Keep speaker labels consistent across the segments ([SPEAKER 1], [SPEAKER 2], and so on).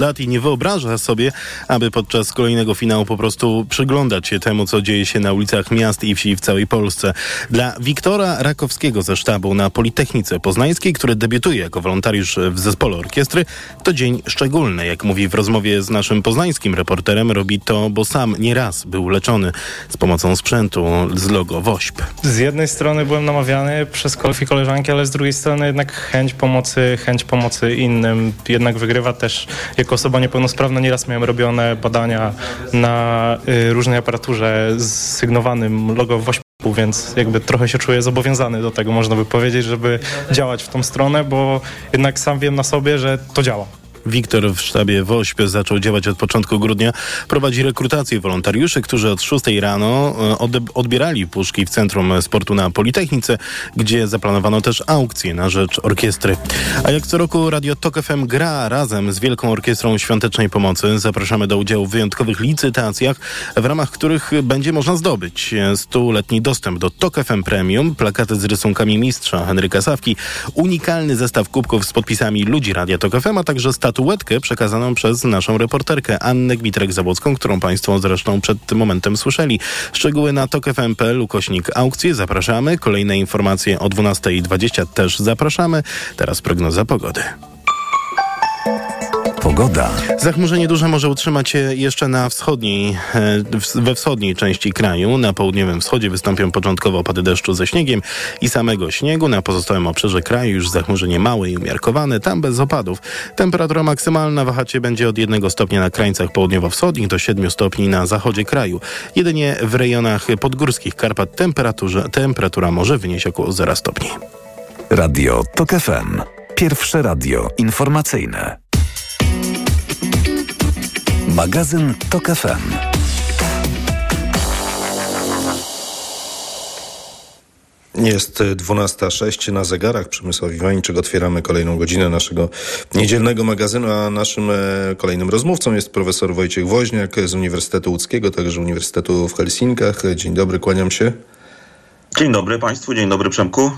[SPEAKER 1] lat i nie wyobraża sobie, aby podczas kolejnego finału po prostu przyglądać się temu, co dzieje się na ulicach miast i wsi w całej Polsce. Dla Wiktora Rakowskiego ze sztabu na Politechnice Poznańskiej, który debiutuje jako wolontariusz w zespole orkiestry, to dzień szczególny. Jak mówi w rozmowie z naszym poznańskim reporterem, robi to, bo sam nieraz był leczony z pomocą sprzętu z logo WOŚP.
[SPEAKER 2] Z jednej strony byłem namawiany przez kolegów i koleżanki, ale z drugiej strony jednak chęć pomocy, chęć pomocy innym jednak wygrywa też jako jako osoba niepełnosprawna nieraz miałem robione badania na y, różnej aparaturze z sygnowanym logo WOŚP-u, więc jakby trochę się czuję zobowiązany do tego, można by powiedzieć, żeby działać w tą stronę, bo jednak sam wiem na sobie, że to działa.
[SPEAKER 1] Wiktor w sztabie WOŚP zaczął działać od początku grudnia. Prowadzi rekrutację wolontariuszy, którzy od 6 rano e, odbierali puszki w Centrum Sportu na Politechnice, gdzie zaplanowano też aukcję na rzecz orkiestry. A jak co roku Radio Tok FM gra razem z Wielką Orkiestrą Świątecznej Pomocy. Zapraszamy do udziału w wyjątkowych licytacjach, w ramach których będzie można zdobyć stuletni dostęp do Tok FM Premium, plakaty z rysunkami mistrza Henryka Sawki, unikalny zestaw kubków z podpisami ludzi Radia Tok FM, a także statuetkę statuetkę przekazaną przez naszą reporterkę Annę Gmitrek-Zabłocką, którą Państwo zresztą przed tym momentem słyszeli. Szczegóły na tokfm.pl ukośnik aukcje zapraszamy. Kolejne informacje o 12.20 też zapraszamy. Teraz prognoza pogody. Pogoda. Zachmurzenie duże może utrzymać się jeszcze na wschodniej, e, we wschodniej części kraju. Na południowym wschodzie wystąpią początkowo opady deszczu ze śniegiem i samego śniegu. Na pozostałym obszarze kraju już zachmurzenie małe i umiarkowane, tam bez opadów. Temperatura maksymalna wahać się będzie od 1 stopnia na krańcach południowo-wschodnich do 7 stopni na zachodzie kraju. Jedynie w rejonach podgórskich Karpat temperatura może wynieść około 0 stopni.
[SPEAKER 3] Radio TOK FM. Pierwsze radio informacyjne. Magazyn TOK FM.
[SPEAKER 4] Jest 12.06 na zegarach. Przemysław Iwańczyk. Otwieramy kolejną godzinę naszego niedzielnego magazynu, a naszym e, kolejnym rozmówcą jest profesor Wojciech Woźniak z Uniwersytetu Łódzkiego, także Uniwersytetu w Helsinkach. Dzień dobry, kłaniam się.
[SPEAKER 5] Dzień dobry Państwu, dzień dobry Przemku.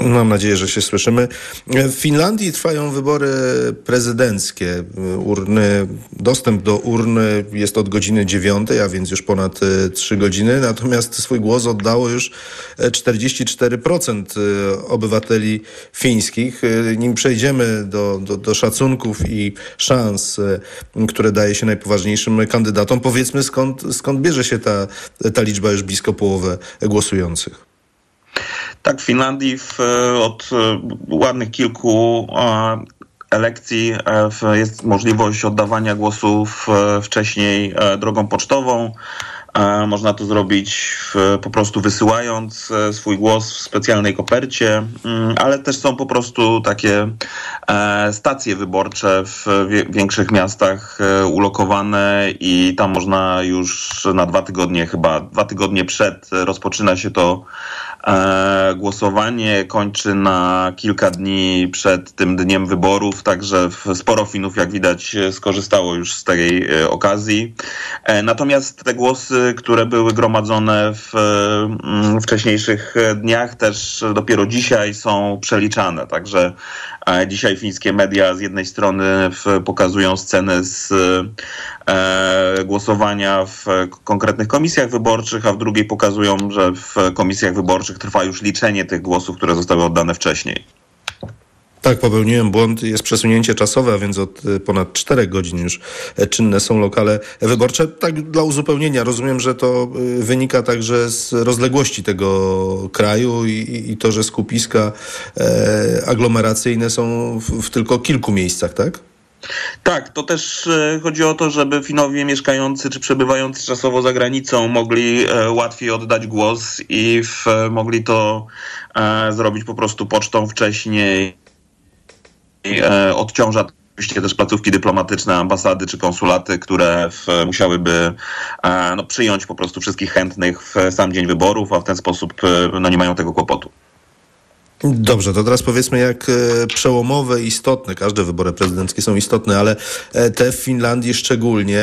[SPEAKER 4] Mam nadzieję, że się słyszymy. W Finlandii trwają wybory prezydenckie. Urny, dostęp do urny jest od godziny 9, a więc już ponad 3 e, godziny. Natomiast swój głos oddało już 44% e, obywateli fińskich. E, nim przejdziemy do, do, do szacunków i szans, które daje się najpoważniejszym kandydatom, powiedzmy skąd, skąd bierze się ta, ta liczba już blisko połowę głosujących.
[SPEAKER 5] Tak, w Finlandii w, od e, ładnych kilku e, elekcji e, jest możliwość oddawania głosów wcześniej drogą pocztową. Można to zrobić po prostu wysyłając swój głos w specjalnej kopercie, mm, ale też są po prostu takie stacje wyborcze w większych miastach ulokowane i tam można już na dwa tygodnie, chyba dwa tygodnie przed rozpoczyna się to E, głosowanie kończy na kilka dni przed tym dniem wyborów, także sporo Finów, jak widać, skorzystało już z tej e, okazji. E, natomiast te głosy, które były gromadzone w mm, wcześniejszych dniach, też dopiero dzisiaj są przeliczane. Także dzisiaj fińskie media z jednej strony pokazują sceny z E, głosowania w konkretnych komisjach wyborczych, a w drugiej pokazują, że w komisjach wyborczych trwa już liczenie tych głosów, które zostały oddane wcześniej.
[SPEAKER 4] Tak, popełniłem błąd. Jest przesunięcie czasowe, a więc od e, ponad 4 godzin już e, czynne są lokale wyborcze. Tak dla uzupełnienia, rozumiem, że to wynika także z rozległości tego kraju i, i to, że skupiska e, aglomeracyjne są w, w tylko kilku miejscach, tak?
[SPEAKER 5] Tak, to też e, chodzi o to, żeby Finowie mieszkający czy przebywający czasowo za granicą mogli e, łatwiej oddać głos i w, mogli to zrobić po prostu pocztą wcześniej. Odciąża oczywiście też placówki dyplomatyczne, ambasady czy konsulaty, które w, musiałyby no, przyjąć po prostu wszystkich chętnych w sam dzień wyborów, a w ten sposób no, nie mają tego kłopotu.
[SPEAKER 4] Dobrze, to teraz powiedzmy jak e, przełomowe, istotne, każde wybory prezydenckie są istotne, ale e, te w Finlandii szczególnie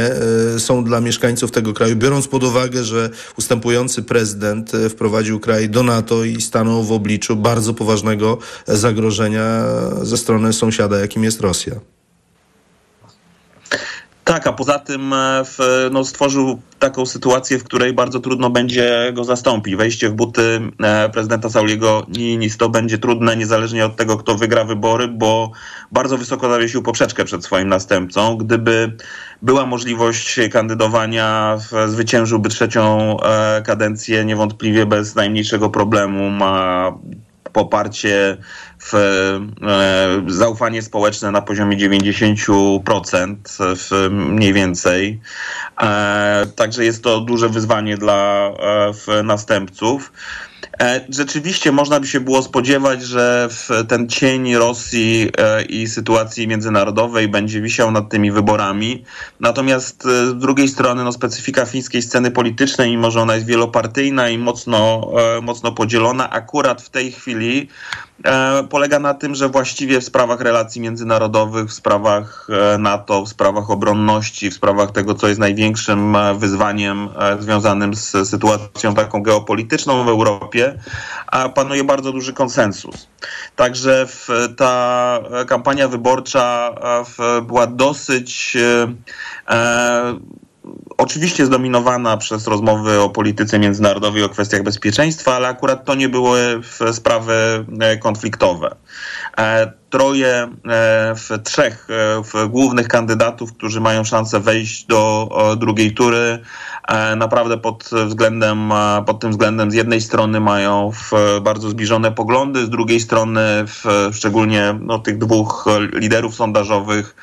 [SPEAKER 4] e, są dla mieszkańców tego kraju, biorąc pod uwagę, że ustępujący prezydent wprowadził kraj do NATO i stanął w obliczu bardzo poważnego zagrożenia ze strony sąsiada, jakim jest Rosja.
[SPEAKER 5] Tak, a poza tym e, w, no, stworzył taką sytuację, w której bardzo trudno będzie go zastąpić. Wejście w buty e, prezydenta Sauliego Niinisto będzie trudne, niezależnie od tego, kto wygra wybory, bo bardzo wysoko zawiesił poprzeczkę przed swoim następcą. Gdyby była możliwość kandydowania, zwyciężyłby trzecią e, kadencję niewątpliwie bez najmniejszego problemu. Ma poparcie w e, zaufanie społeczne na poziomie 90% w, mniej więcej. E, także jest to duże wyzwanie dla e, następców. Rzeczywiście można by się było spodziewać, że ten cień Rosji i sytuacji międzynarodowej będzie wisiał nad tymi wyborami. Natomiast z drugiej strony no, specyfika fińskiej sceny politycznej, mimo że ona jest wielopartyjna i mocno, mocno podzielona, akurat w tej chwili polega na tym, że właściwie w sprawach relacji międzynarodowych, w sprawach e, NATO, w sprawach obronności, w sprawach tego, co jest największym e, wyzwaniem związanym z sytuacją taką geopolityczną w Europie, panuje bardzo duży konsensus. Także ta kampania wyborcza była dosyć oczywiście zdominowana przez rozmowy o polityce międzynarodowej, o kwestiach bezpieczeństwa, ale akurat to nie były sprawy e, konfliktowe. E, troje e, w trzech w głównych kandydatów, którzy mają szansę wejść do drugiej tury, naprawdę pod względem, pod tym względem z jednej strony mają bardzo zbliżone poglądy, z drugiej strony w, szczególnie no, tych dwóch liderów sondażowych.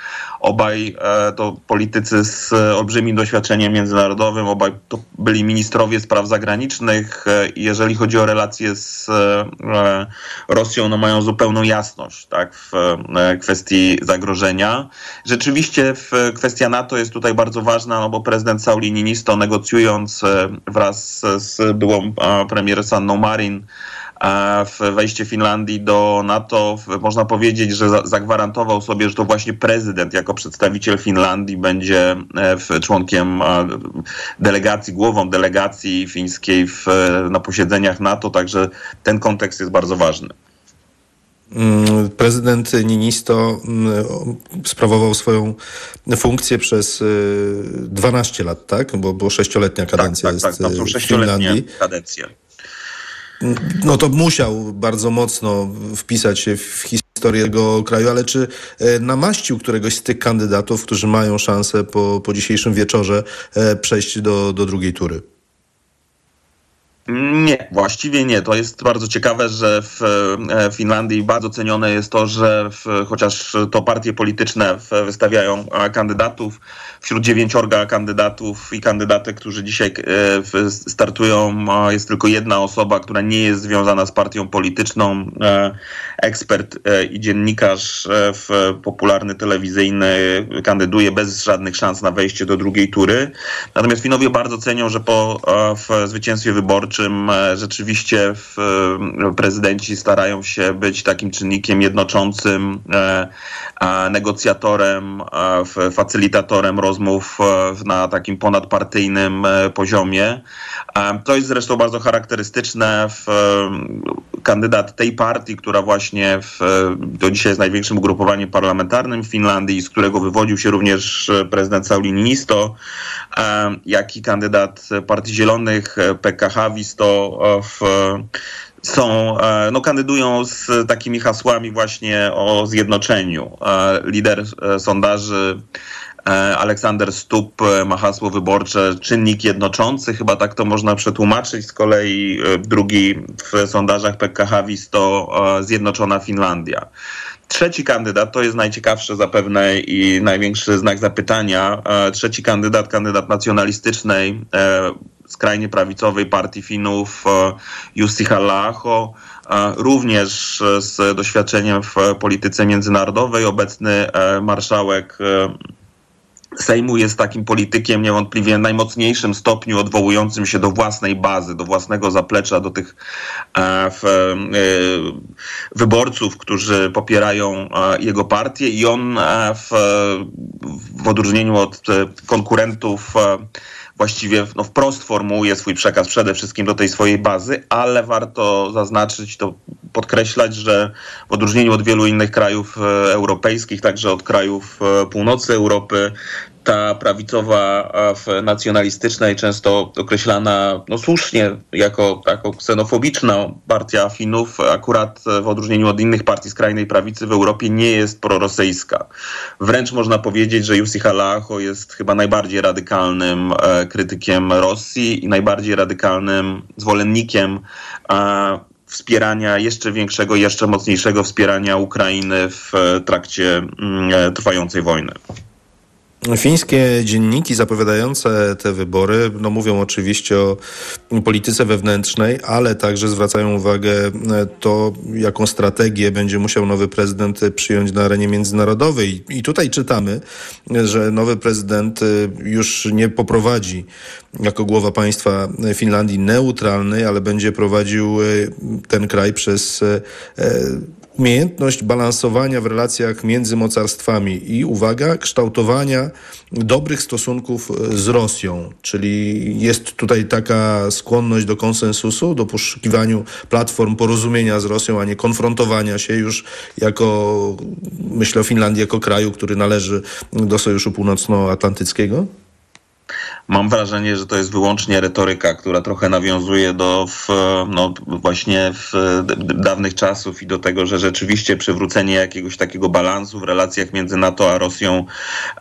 [SPEAKER 5] Obaj e, to politycy z olbrzymim doświadczeniem międzynarodowym, obaj to byli ministrowie spraw zagranicznych. E, jeżeli chodzi o relacje z e, Rosją, no mają zupełną jasność tak, w kwestii zagrożenia. Rzeczywiście kwestia NATO jest tutaj bardzo ważna, no bo prezydent Sauli Niinisto negocjując wraz z byłą premier Sanną Marin w wejście Finlandii do NATO, można powiedzieć, że zagwarantował sobie, że to właśnie prezydent jako przedstawiciel Finlandii będzie e, członkiem delegacji, głową delegacji fińskiej w, na posiedzeniach NATO, także ten kontekst jest bardzo ważny.
[SPEAKER 4] Mm, prezydent Ninisto mm, sprawował swoją funkcję przez 12 y, lat, tak? Bo, bo sześcioletnia kadencja tak, tak,
[SPEAKER 5] jest tak, tak, no, w Finlandii. kadencje
[SPEAKER 4] no to musiał bardzo mocno wpisać się w historię tego kraju, ale czy e, namaścił któregoś z tych kandydatów, którzy mają szansę po, po dzisiejszym wieczorze e, przejść do, do drugiej tury?
[SPEAKER 5] Nie, właściwie nie. To jest bardzo ciekawe, że w e, Finlandii bardzo cenione jest to, że w, chociaż to partie polityczne wystawiają kandydatów, wśród dziewięciorga kandydatów i kandydatek, którzy dzisiaj e, startują, jest tylko jedna osoba, która nie jest związana z partią polityczną. E, ekspert i dziennikarz popularny telewizyjny kandyduje bez żadnych szans na wejście do drugiej tury. Natomiast Finowie bardzo cenią, że po zwycięstwie wyborczym czym e, rzeczywiście w, e, prezydenci starają się być takim czynnikiem jednoczącym, e, negocjatorem, facylitatorem rozmów na takim ponadpartyjnym poziomie. To jest zresztą bardzo charakterystyczne w kandydat tej partii, która właśnie w, do dzisiaj jest największym ugrupowaniem parlamentarnym w Finlandii, z którego wywodził się również prezydent Sauli Niinisto, jak i kandydat Partii Zielonych PKH to e, w, są, e, no, kandydują z takimi hasłami właśnie o zjednoczeniu. E, lider sondaży Aleksander Stup ma hasło wyborcze czynnik jednoczący, chyba tak to można przetłumaczyć. Z kolei drugi w sondażach PKH-WIS to Zjednoczona Finlandia. Trzeci kandydat, to jest najciekawsze zapewne i największy znak zapytania. Trzeci kandydat, kandydat nacjonalistycznej skrajnie prawicowej partii Finów e, Jussi Halla-aho, e, również z doświadczeniem w polityce międzynarodowej, obecny e, marszałek Sejmu jest takim politykiem niewątpliwie najmocniejszym stopniu odwołującym się do własnej bazy, do własnego zaplecza, do tych w, wyborców, którzy popierają jego partię. I on w, w odróżnieniu od konkurentów właściwie no, wprost formułuje swój przekaz przede wszystkim do tej swojej bazy, ale warto zaznaczyć, to podkreślać, że w odróżnieniu od wielu innych krajów e, europejskich, także od krajów e, północy Europy, ta prawicowa, nacjonalistyczna i często określana no słusznie jako, jako ksenofobiczna partia Finów, akurat w odróżnieniu od innych partii skrajnej prawicy w Europie nie jest prorosyjska. Wręcz można powiedzieć, że Jussi Halacho jest chyba najbardziej radykalnym e, krytykiem Rosji i najbardziej radykalnym zwolennikiem e, wspierania jeszcze większego, jeszcze mocniejszego wspierania Ukrainy w trakcie mm, trwającej wojny.
[SPEAKER 4] Fińskie dzienniki zapowiadające te wybory no mówią oczywiście o polityce wewnętrznej, ale także zwracają uwagę e, to, jaką strategię będzie musiał nowy prezydent przyjąć na arenie międzynarodowej. I tutaj czytamy, że nowy prezydent e, już nie poprowadzi jako głowa państwa Finlandii neutralnej, ale będzie prowadził e, ten kraj przez umiejętność balansowania w relacjach między mocarstwami i uwaga, kształtowania dobrych stosunków e, z Rosją. Czyli jest tutaj taka skłonność do konsensusu, do poszukiwania platform porozumienia z Rosją, a nie konfrontowania się już jako, myślę o Finlandii jako kraju, który należy do Sojuszu Północnoatlantyckiego?
[SPEAKER 5] Mam wrażenie, że to jest wyłącznie retoryka, która trochę nawiązuje do w, no, właśnie w dawnych czasów i do tego, że rzeczywiście przywrócenie jakiegoś takiego balansu w relacjach między NATO a Rosją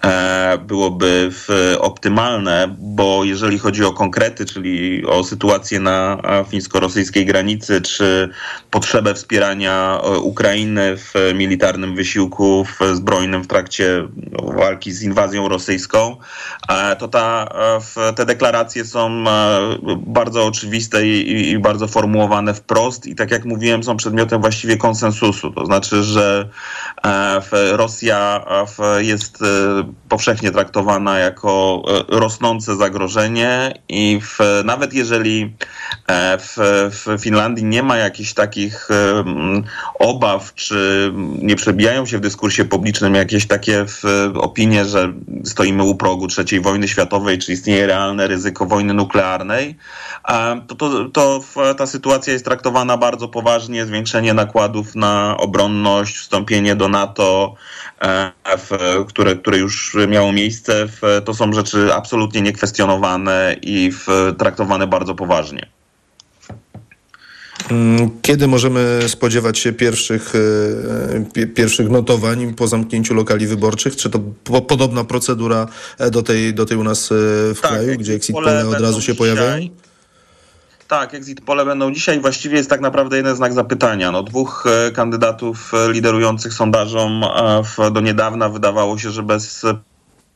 [SPEAKER 5] e, byłoby w, optymalne, bo jeżeli chodzi o konkrety, czyli o sytuację na fińsko-rosyjskiej granicy, czy potrzebę wspierania e, Ukrainy w militarnym wysiłku w zbrojnym w trakcie walki z inwazją rosyjską, e, to ta te deklaracje są e, bardzo oczywiste i, i, bardzo formułowane wprost i tak jak mówiłem są przedmiotem właściwie konsensusu. To znaczy, że e, Rosja jest e, powszechnie traktowana jako rosnące zagrożenie i w, nawet jeżeli w, w Finlandii nie ma jakichś takich obaw, czy nie przebijają się w dyskursie publicznym jakieś takie opinie, że stoimy u progu trzeciej wojny światowej, czy istnieje realne ryzyko wojny nuklearnej, to, to, to ta sytuacja jest traktowana bardzo poważnie. Zwiększenie nakładów na obronność, wstąpienie do NATO, e, w, które, które już miało miejsce, w, to są rzeczy absolutnie niekwestionowane i w, traktowane bardzo poważnie.
[SPEAKER 4] Mm, kiedy możemy spodziewać się pierwszych, e, pierwszych notowań po zamknięciu lokali wyborczych? Czy to po, podobna procedura e, do tej, do tej u nas e, w tak, kraju, gdzie exit pole od razu się pojawiają?
[SPEAKER 5] Tak, exit pole będą dzisiaj. Właściwie jest tak naprawdę jeden znak zapytania. No, dwóch kandydatów liderujących sondażom w, do niedawna wydawało się, że bez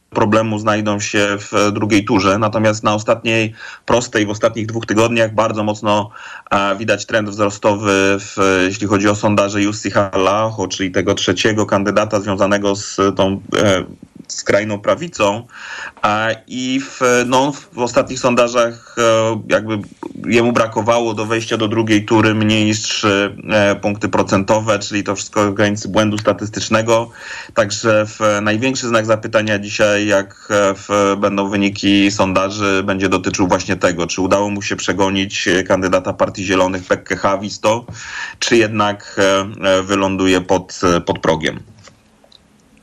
[SPEAKER 5] problemu znajdą się w drugiej turze. Natomiast na ostatniej prostej, w ostatnich dwóch tygodniach bardzo mocno widać trend wzrostowy, w, jeśli chodzi o sondaże Jussi Halaho, czyli tego trzeciego kandydata związanego z tą e, skrajną prawicą i w, no, w ostatnich sondażach e, jakby jemu brakowało do wejścia do drugiej tury mniej niż 3 e, punkty procentowe, czyli to wszystko w granicy błędu statystycznego. Także w największy znak zapytania dzisiaj, jak e, w, będą wyniki sondaży, będzie dotyczył właśnie tego, czy udało mu się przegonić kandydata Partii Zielonych Pekkę Havisto, czy jednak wyląduje pod, pod progiem.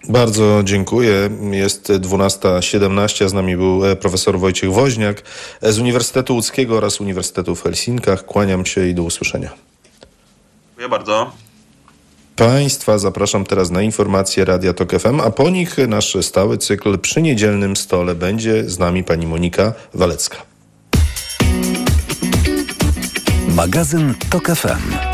[SPEAKER 4] Bardzo dziękuję. Jest 12.17. Z nami był e, profesor Wojciech Woźniak z Uniwersytetu Łódzkiego oraz Uniwersytetu w Helsinkach. Kłaniam się i do usłyszenia.
[SPEAKER 5] Dziękuję bardzo.
[SPEAKER 4] Państwa zapraszam teraz na informacje Radia Tok FM, a po nich nasz stały cykl przy niedzielnym stole będzie z nami pani Monika Walecka.
[SPEAKER 3] Magazyn Tok FM.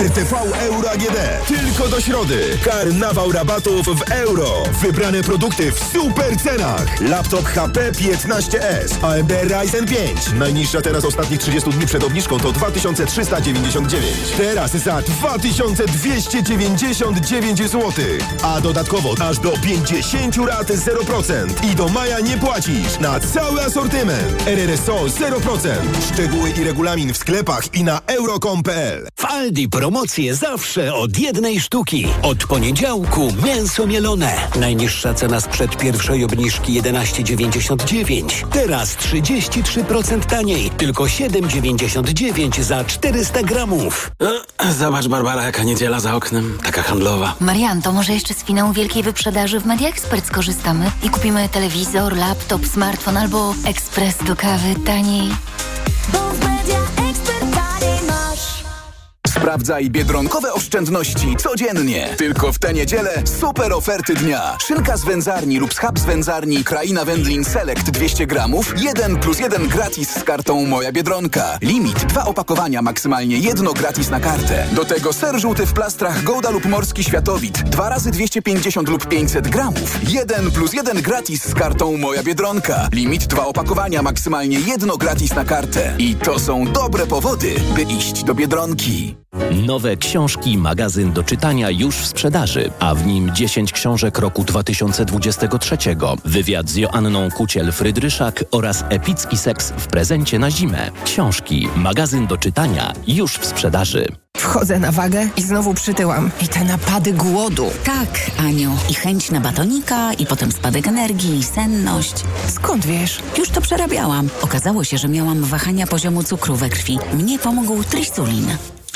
[SPEAKER 6] RTV Euro AGD. Tylko do środy. Karnawał rabatów w euro. Wybrane produkty w super cenach. Laptop HP 15S. AMD Ryzen 5. Najniższa teraz ostatnich 30 dni przed obniżką to 2399. Teraz za 2299 zł. A dodatkowo aż do 50 rat 0%. I do maja nie płacisz na cały asortyment. RRSO 0%. Szczegóły i regulamin w sklepach i na euro.com.pl.
[SPEAKER 7] W Aldi promocje zawsze od jednej sztuki. Od poniedziałku mięso mielone. Najniższa cena sprzed pierwszej obniżki 11,99. Teraz 33% taniej. Tylko 7,99 za 400 gramów.
[SPEAKER 8] E, Zobacz, Barbara, jaka niedziela za oknem. Taka handlowa.
[SPEAKER 9] Marian, to może jeszcze z finału wielkiej wyprzedaży w Media Expert skorzystamy i kupimy telewizor, laptop, smartfon albo ekspres do kawy taniej.
[SPEAKER 6] Sprawdzaj biedronkowe oszczędności codziennie. Tylko w tę niedzielę super oferty dnia. Szynka z wędzarni lub schab z wędzarni Kraina Wędlin Select 200 gramów. 1 plus 1 gratis z kartą Moja Biedronka. Limit dwa opakowania, maksymalnie jedno gratis na kartę. Do tego ser żółty w plastrach Gouda lub Morski Światowit. Dwa razy 250 lub 500 gramów. 1 plus 1 gratis z kartą Moja Biedronka. Limit dwa opakowania, maksymalnie jedno gratis na kartę. I to są dobre powody, by iść do Biedronki.
[SPEAKER 10] Nowe książki, magazyn do czytania już w sprzedaży, a w nim 10 książek roku 2023, wywiad z Joanną Kuciel-Frydryszak oraz epicki seks w prezencie na zimę. Książki, magazyn do czytania już w sprzedaży.
[SPEAKER 11] Wchodzę na wagę i znowu przytyłam. I te napady głodu.
[SPEAKER 12] Tak, Aniu. I chęć na batonika, i potem spadek energii, i senność.
[SPEAKER 11] Skąd wiesz?
[SPEAKER 12] Już to przerabiałam. Okazało się, że miałam wahania poziomu cukru we krwi. Mnie pomógł trisulin.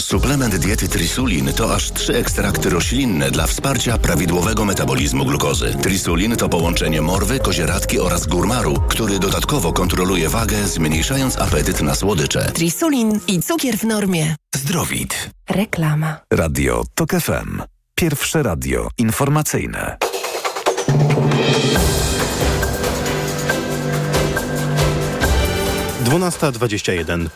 [SPEAKER 13] Suplement diety Trisulin to aż trzy ekstrakty roślinne dla wsparcia prawidłowego metabolizmu glukozy. Trisulin to połączenie morwy, kozieradki oraz górmaru, który dodatkowo kontroluje wagę, zmniejszając apetyt na słodycze.
[SPEAKER 11] Trisulin i cukier w normie.
[SPEAKER 6] Zdrowit.
[SPEAKER 11] Reklama.
[SPEAKER 3] Radio TOK FM. Pierwsze radio informacyjne.
[SPEAKER 1] Dwunasta dwadzieścia jeden.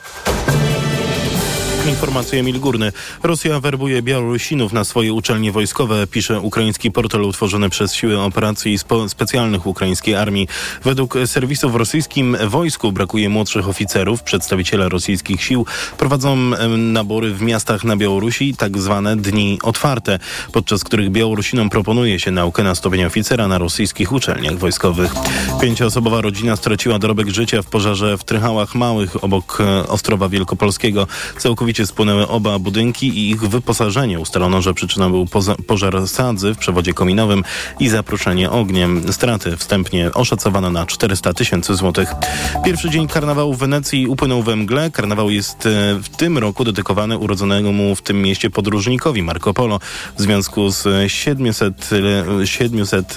[SPEAKER 1] Informacje Emil Górny. Rosja werbuje Białorusinów na swoje uczelnie wojskowe, pisze ukraiński portal utworzony przez Siły Operacji Specjalnych Ukraińskiej Armii. Według serwisu w rosyjskim wojsku brakuje młodszych oficerów. Przedstawiciele rosyjskich sił prowadzą nabory w miastach na Białorusi, tak zwane dni otwarte, podczas których Białorusinom proponuje się naukę na stopień oficera na rosyjskich uczelniach wojskowych. Pięcioosobowa rodzina straciła dorobek życia w pożarze w Trychałach Małych obok e, Ostrowa Wielkopolskiego. Całkowicie spłynęły oba budynki i ich wyposażenie. Ustalono, że przyczyną był pożar sadzy w przewodzie kominowym i zaproszenie ogniem. Straty wstępnie oszacowano na 400 tysięcy złotych. Pierwszy dzień karnawału w Wenecji upłynął we mgle. Karnawał jest e, w tym roku dedykowany urodzonemu w tym mieście podróżnikowi Marco Polo w związku z 700, e, 700,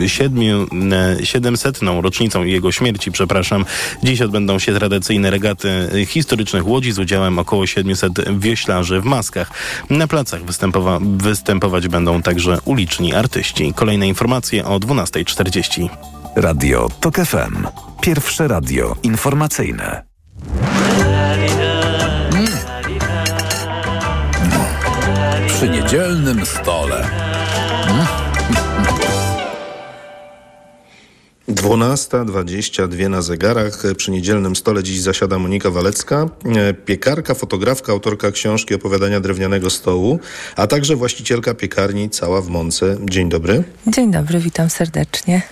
[SPEAKER 1] e, siedmiu, e, 700 rocznicą jego śmierci, przepraszam. Dziś odbędą się tradycyjne regaty historycznych łodzi z udziałem około 700 wioślarzy w maskach. Na placach występowa- występować będą także uliczni artyści. Kolejne informacje o 12.40.
[SPEAKER 3] Radio TOK FM. Pierwsze radio informacyjne.
[SPEAKER 14] Przy niedzielnym stole.
[SPEAKER 4] 12.22 na zegarach. Przy niedzielnym stole dziś zasiada Monika Walecka, e, piekarka, fotografka, autorka książki opowiadania drewnianego stołu, a także właścicielka piekarni Cała w Mące. Dzień dobry.
[SPEAKER 11] Dzień dobry, witam serdecznie.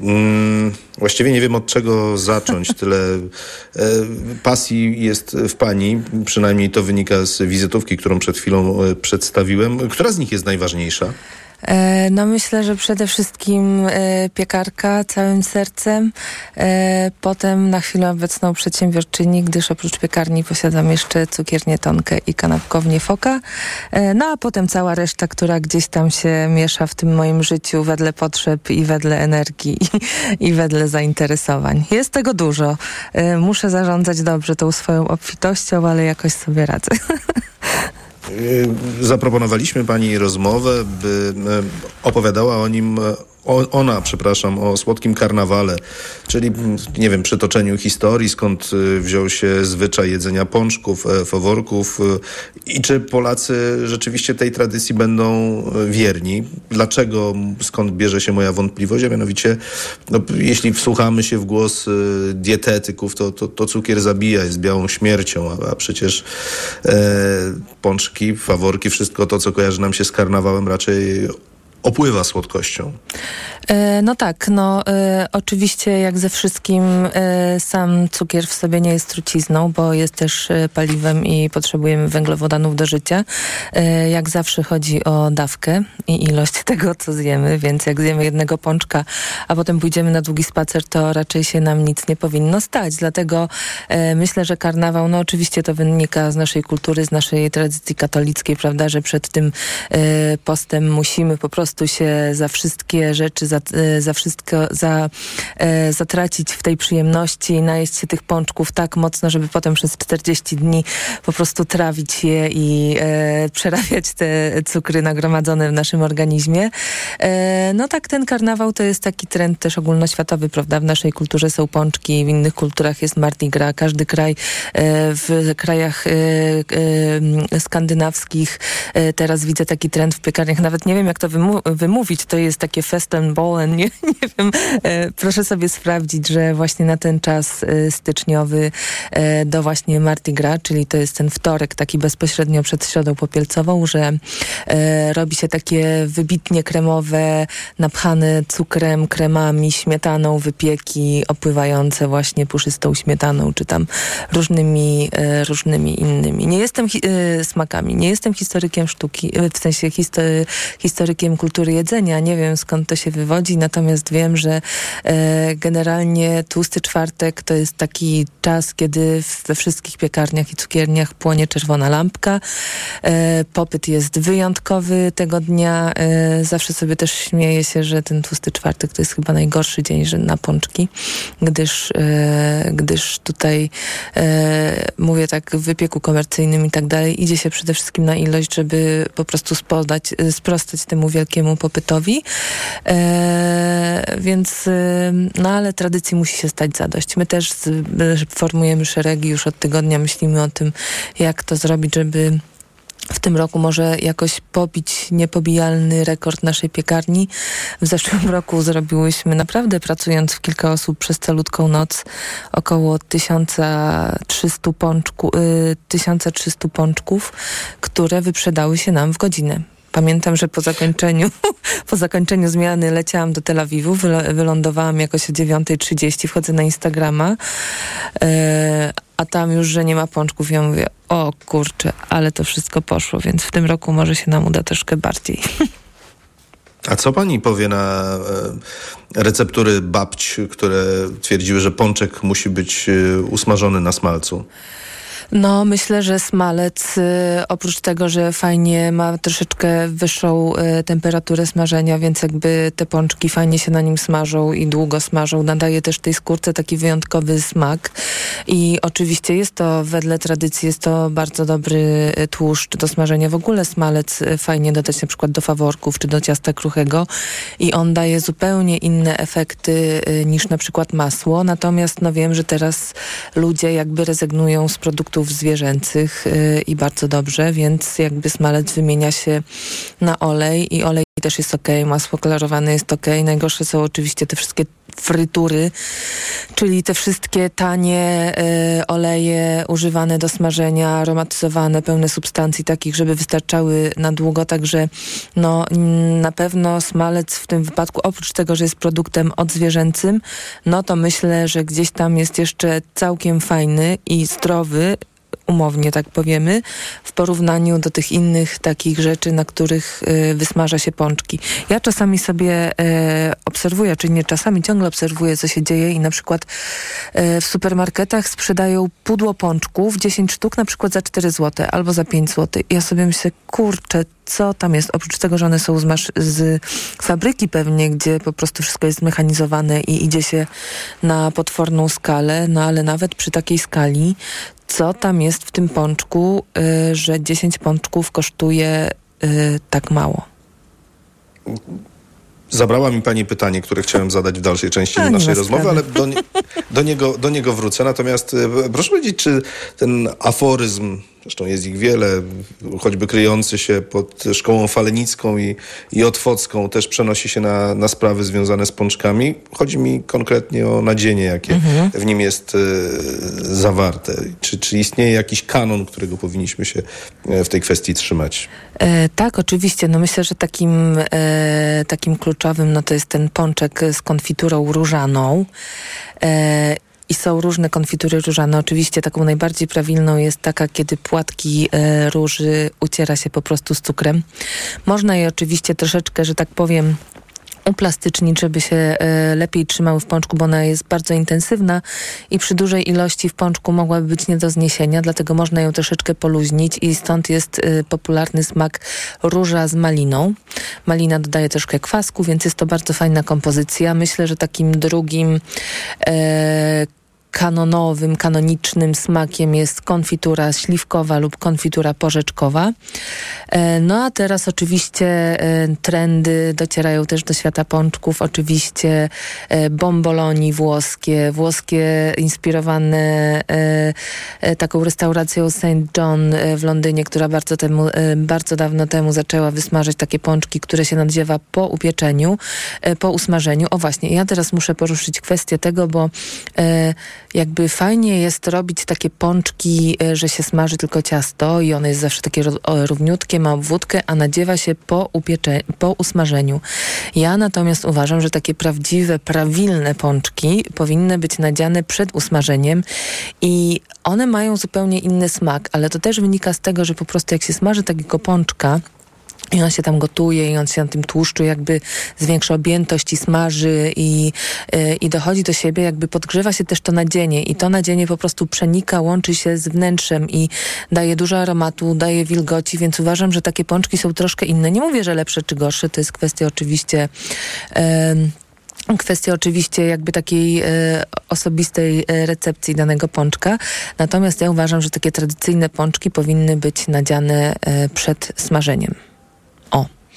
[SPEAKER 4] Mm, właściwie nie wiem od czego zacząć. Tyle e, pasji jest w pani, przynajmniej to wynika z wizytówki, którą przed chwilą e, przedstawiłem. Która z nich jest najważniejsza?
[SPEAKER 11] E, No myślę, że przede wszystkim e, piekarka całym sercem, e, potem na chwilę obecną przedsiębiorczyni, gdyż oprócz piekarni posiadam jeszcze cukiernię Tonkę i kanapkownię Foka, no a potem cała reszta, która gdzieś tam się miesza w tym moim życiu wedle potrzeb i wedle energii i, i wedle zainteresowań. Jest tego dużo. Muszę zarządzać dobrze tą swoją obfitością, ale jakoś sobie radzę.
[SPEAKER 4] Y, Zaproponowaliśmy pani rozmowę, by e, opowiadała o nim, o, ona, przepraszam, o słodkim karnawale, czyli mm, nie wiem, przytoczeniu historii, skąd y, wziął się zwyczaj jedzenia pączków, e, faworków y, i czy Polacy rzeczywiście tej tradycji będą y, wierni. Dlaczego, skąd bierze się moja wątpliwość, a mianowicie no, jeśli wsłuchamy się w głos y, dietetyków, to, to, to cukier zabija, jest białą śmiercią, a, a przecież e, pączki, faworki, wszystko to, co kojarzy nam się z karnawałem raczej opływa słodkością.
[SPEAKER 11] E, No tak, no e, oczywiście jak ze wszystkim e, sam cukier w sobie nie jest trucizną, bo jest też paliwem i potrzebujemy węglowodanów do życia. Jak zawsze chodzi o dawkę i ilość tego, co zjemy, więc jak zjemy jednego pączka, a potem pójdziemy na długi spacer, to raczej się nam nic nie powinno stać. Dlatego myślę, że karnawał, no oczywiście to wynika z naszej kultury, z naszej tradycji katolickiej, prawda, że przed tym postem musimy po prostu się za wszystkie rzeczy, za, e, za wszystko, za, e, zatracić w tej przyjemności, najeść się tych pączków tak mocno, żeby potem przez 40 dni po prostu trawić je i e, przerabiać te cukry nagromadzone w naszym organizmie. E, no tak, ten karnawał to jest taki trend też ogólnoświatowy, prawda? W naszej kulturze są pączki, w innych kulturach jest Mardi Gras. Każdy kraj e, w krajach e, skandynawskich teraz widzę taki trend w piekarniach. Nawet nie wiem, jak to wymówić. To jest takie Festenbollen, nie, nie wiem. E, proszę sobie sprawdzić, że właśnie na ten czas e, styczniowy e, do właśnie Mardi Gras, czyli to jest ten wtorek taki bezpośrednio przed Środą Popielcową, że e, robi się takie wybitnie kremowe, napchane cukrem, kremami, śmietaną wypieki opływające właśnie puszystą śmietaną, czy tam różnymi, e, różnymi innymi. Nie jestem e, smakami, nie jestem historykiem sztuki, w sensie histo- historykiem kultury jedzenia. Nie wiem skąd to się wywodzi, natomiast wiem, że e, generalnie tłusty czwartek to jest taki czas, kiedy we wszystkich piekarniach i cukierniach płonie czerwona lampka. E, popyt jest wyjątkowy tego dnia. E, zawsze sobie też śmieję się, że ten tłusty czwartek to jest chyba najgorszy dzień że na pączki, gdyż, e, gdyż tutaj e, mówię tak w wypieku komercyjnym i tak dalej, idzie się przede wszystkim na ilość, żeby po prostu spodać, e, sprostać temu wielkiemu popytowi. E, więc, e, no ale tradycji musi się stać zadość. My też formujemy szeregi, już od tygodnia myślimy o tym, jak to zrobić, żeby w tym roku może jakoś pobić niepobijalny rekord naszej piekarni. W zeszłym roku zrobiłyśmy naprawdę, pracując w kilka osób przez calutką noc, około 1300, pączku, y, 1300 pączków, które wyprzedały się nam w godzinę. Pamiętam, że po zakończeniu, po zakończeniu zmiany leciałam do Tel Awiwu, wylądowałam jakoś o 9.30, wchodzę na Instagrama, e, a tam już, że nie ma pączków. Ja mówię, o kurczę, ale to wszystko poszło, więc w tym roku może się nam uda troszkę bardziej.
[SPEAKER 4] A co pani powie na e, receptury babć, które twierdziły, że pączek musi być e, usmażony na smalcu?
[SPEAKER 11] No, myślę, że smalec, y, oprócz tego, że fajnie ma troszeczkę wyższą y, temperaturę smażenia, więc jakby te pączki fajnie się na nim smażą i długo smażą, nadaje też tej skórce taki wyjątkowy smak. I oczywiście jest to, wedle tradycji, jest to bardzo dobry y, tłuszcz do smażenia. W ogóle smalec fajnie dodać na przykład do faworków czy do ciasta kruchego i on daje zupełnie inne efekty niż na przykład masło. Natomiast no wiem, że teraz ludzie jakby rezygnują z produktów zwierzęcych y, i bardzo dobrze, więc jakby smalec wymienia się na olej i olej też jest ok, masło klarowane jest ok. Najgorsze są oczywiście te wszystkie frytury, czyli te wszystkie tanie y, oleje używane do smażenia, aromatyzowane, pełne substancji takich, żeby wystarczały na długo, także no mm, na pewno smalec w tym wypadku, oprócz tego, że jest produktem odzwierzęcym, no to myślę, że gdzieś tam jest jeszcze całkiem fajny i zdrowy, umownie tak powiemy, w porównaniu do tych innych takich rzeczy, na których y, wysmaża się pączki. Ja czasami sobie e, obserwuję, czy nie czasami, ciągle obserwuję, co się dzieje i na przykład e, w supermarketach sprzedają pudło pączków, 10 sztuk, na przykład za 4 zł albo za 5 zł. Ja sobie myślę, kurczę, co tam jest? Oprócz tego, że one są z, z fabryki pewnie, gdzie po prostu wszystko jest zmechanizowane i idzie się na potworną skalę, no ale nawet przy takiej skali, co tam jest w tym pączku, y, że 10 pączków kosztuje y, tak mało?
[SPEAKER 4] Zabrała mi pani pytanie, które chciałem zadać w dalszej części
[SPEAKER 11] A,
[SPEAKER 4] naszej rozmowy, ale do, nie, do, niego, do niego wrócę. Natomiast e, proszę powiedzieć, czy ten aforyzm, zresztą jest ich wiele, choćby kryjący się pod szkołą falenicką i, i otwocką, też przenosi się na, na sprawy związane z pączkami. Chodzi mi konkretnie o nadzienie, jakie
[SPEAKER 11] Mhm.
[SPEAKER 4] w nim jest e, zawarte. Czy, czy istnieje jakiś kanon, którego powinniśmy się e, w tej kwestii trzymać?
[SPEAKER 11] E, tak, oczywiście. No myślę, że takim, e, takim kluczowym no to jest ten pączek z konfiturą różaną. E, i są różne konfitury różane. Oczywiście taką najbardziej prawilną jest taka, kiedy płatki e, róży uciera się po prostu z cukrem. Można je oczywiście troszeczkę, że tak powiem, uplastycznić, żeby się e, lepiej trzymały w pączku, bo ona jest bardzo intensywna i przy dużej ilości w pączku mogłaby być nie do zniesienia, dlatego można ją troszeczkę poluźnić i stąd jest e, popularny smak róża z maliną. Malina dodaje troszkę kwasku, więc jest to bardzo fajna kompozycja. Myślę, że takim drugim e, kanonowym, kanonicznym smakiem jest konfitura śliwkowa lub konfitura porzeczkowa. E, No a teraz oczywiście e, trendy docierają też do świata pączków. Oczywiście e, bomboloni włoskie, włoskie inspirowane taką restauracją St. John w Londynie, która bardzo, temu, bardzo dawno temu zaczęła wysmażać takie pączki, które się nadziewa po upieczeniu, po usmażeniu. O właśnie, ja teraz muszę poruszyć kwestię tego, bo jakby fajnie jest robić takie pączki, e, że się smaży tylko ciasto i one jest zawsze takie równiutkie, ma obwódkę, a nadziewa się po, upiecze- po usmażeniu. Ja natomiast uważam, że takie prawdziwe, prawilne pączki powinny być nadziane przed usmażeniem i one mają zupełnie inny smak, ale to też wynika z tego, że po prostu jak się smaży takiego pączka, i on się tam gotuje i on się na tym tłuszczu jakby zwiększa objętość i smaży i, y, i dochodzi do siebie, jakby podgrzewa się też to nadzienie i to nadzienie po prostu przenika, łączy się z wnętrzem i daje dużo aromatu, daje wilgoci, więc uważam, że takie pączki są troszkę inne. Nie mówię, że lepsze czy gorsze, to jest kwestia oczywiście... Kwestia oczywiście jakby takiej e, osobistej e, recepcji danego pączka. Natomiast ja uważam, że takie tradycyjne pączki powinny być nadziane e, przed smażeniem.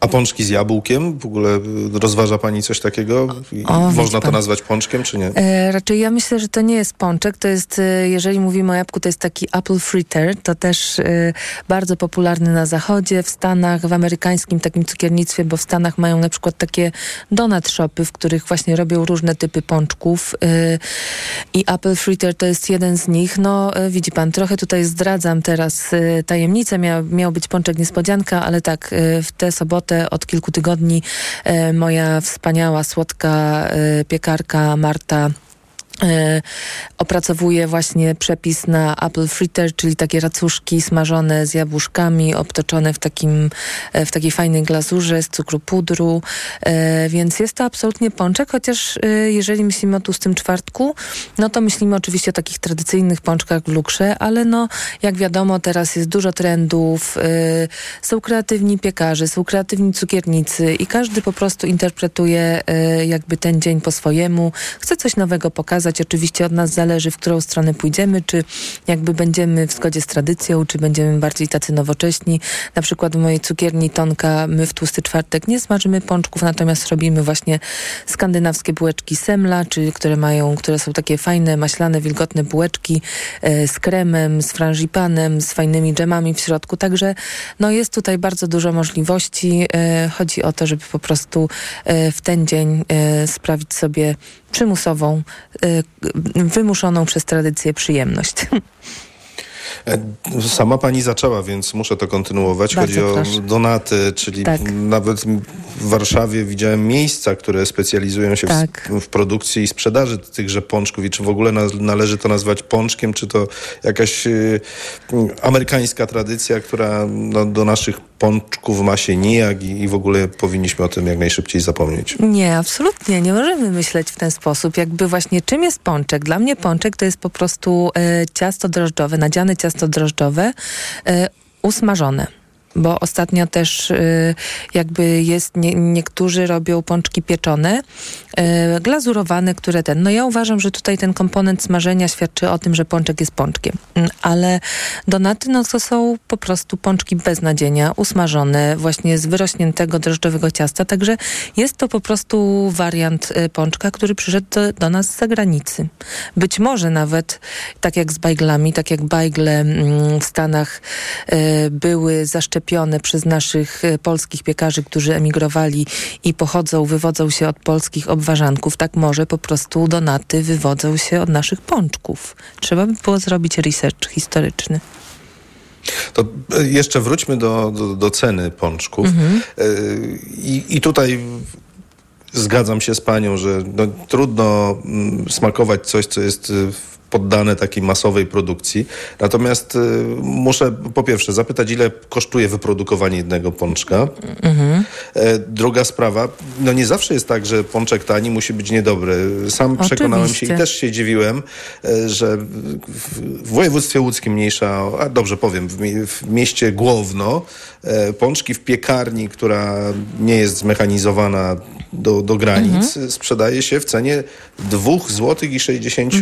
[SPEAKER 4] A pączki z jabłkiem? W ogóle y, rozważa pani coś takiego?
[SPEAKER 11] O,
[SPEAKER 4] Można to nazwać pączkiem, czy nie?
[SPEAKER 11] E, raczej ja myślę, że to nie jest pączek, to jest, e, jeżeli mówimy o jabłku, to jest taki apple fritter, to też e, bardzo popularny na zachodzie, w Stanach, w amerykańskim takim cukiernictwie, bo w Stanach mają na przykład takie donut shopy, w których właśnie robią różne typy pączków e, i apple fritter to jest jeden z nich. No e, widzi pan, trochę tutaj zdradzam teraz e, tajemnicę, Mia, miał być pączek niespodzianka, ale tak, w tę sobotę od kilku tygodni e, moja wspaniała, słodka e, piekarka Marta opracowuje właśnie przepis na apple fritter, czyli takie racuszki smażone z jabłuszkami, obtoczone w, takim, e, w takiej fajnej glazurze z cukru pudru, e, więc jest to absolutnie pączek, chociaż e, jeżeli myślimy o tłustym czwartku, no to myślimy oczywiście o takich tradycyjnych pączkach w lukrze, ale no jak wiadomo teraz jest dużo trendów, e, są kreatywni piekarze, są kreatywni cukiernicy i każdy po prostu interpretuje e, jakby ten dzień po swojemu, chce coś nowego pokazać, oczywiście od nas zależy, w którą stronę pójdziemy, czy jakby będziemy w zgodzie z tradycją, czy będziemy bardziej tacy nowocześni. Na przykład w mojej cukierni Tonka my w Tłusty Czwartek nie smażymy pączków, natomiast robimy właśnie skandynawskie bułeczki semla, czyli które mają, które są takie fajne, maślane, wilgotne bułeczki e, z kremem, z frangipanem, z fajnymi dżemami w środku. Także no jest tutaj bardzo dużo możliwości. E, chodzi o to, żeby po prostu e, w ten dzień e, sprawić sobie przymusową, e, wymuszoną przez tradycję przyjemność.
[SPEAKER 4] E, Sama pani zaczęła, więc muszę to kontynuować.
[SPEAKER 11] Bardzo
[SPEAKER 4] Chodzi o
[SPEAKER 11] proszę.
[SPEAKER 4] donaty, czyli
[SPEAKER 11] Tak.
[SPEAKER 4] nawet w Warszawie widziałem miejsca, które specjalizują się
[SPEAKER 11] Tak.
[SPEAKER 4] w, w produkcji i sprzedaży tychże pączków. I czy w ogóle na, należy to nazwać pączkiem, czy to jakaś y, amerykańska tradycja, która no, do naszych pączków ma się nijak i, i w ogóle powinniśmy o tym jak najszybciej zapomnieć.
[SPEAKER 11] Nie, absolutnie. Nie możemy myśleć w ten sposób. Jakby właśnie czym jest pączek? Dla mnie pączek to jest po prostu e, ciasto drożdżowe, nadziane ciasto drożdżowe, e, usmażone. Bo ostatnio też y, jakby jest, nie, niektórzy robią pączki pieczone, y, glazurowane, które ten, no ja uważam, że tutaj ten komponent smażenia świadczy o tym, że pączek jest pączkiem, Mm, ale donaty no to są po prostu pączki bez nadzienia, usmażone właśnie z wyrośniętego drożdżowego ciasta, także jest to po prostu wariant y, pączka, który przyszedł do, do nas z zagranicy. Być może nawet, tak jak z bajglami, tak jak bajgle mm, w Stanach były zaszczepione przez naszych y, polskich piekarzy, którzy emigrowali i pochodzą, wywodzą się od polskich obwarzanków, tak może po prostu donaty wywodzą się od naszych pączków. Trzeba by było zrobić research historyczny.
[SPEAKER 4] To e, jeszcze wróćmy do, do, do ceny pączków.
[SPEAKER 11] Mhm.
[SPEAKER 4] E, I, I tutaj zgadzam się z panią, że no, trudno mm, smakować coś, co jest y, poddane takiej masowej produkcji. Natomiast y, muszę po pierwsze zapytać, ile kosztuje wyprodukowanie jednego pączka.
[SPEAKER 11] Mhm.
[SPEAKER 4] Druga sprawa, no nie zawsze jest tak, że pączek tani musi być niedobry. Sam przekonałem się i
[SPEAKER 11] Oczywiście.
[SPEAKER 4] też się dziwiłem, e, że w województwie łódzkim mniejsza, a dobrze powiem, w, mie- w mieście Głowno e, pączki w piekarni, która nie jest zmechanizowana do, do granic, sprzedaje się w cenie 2 zł i 60 e,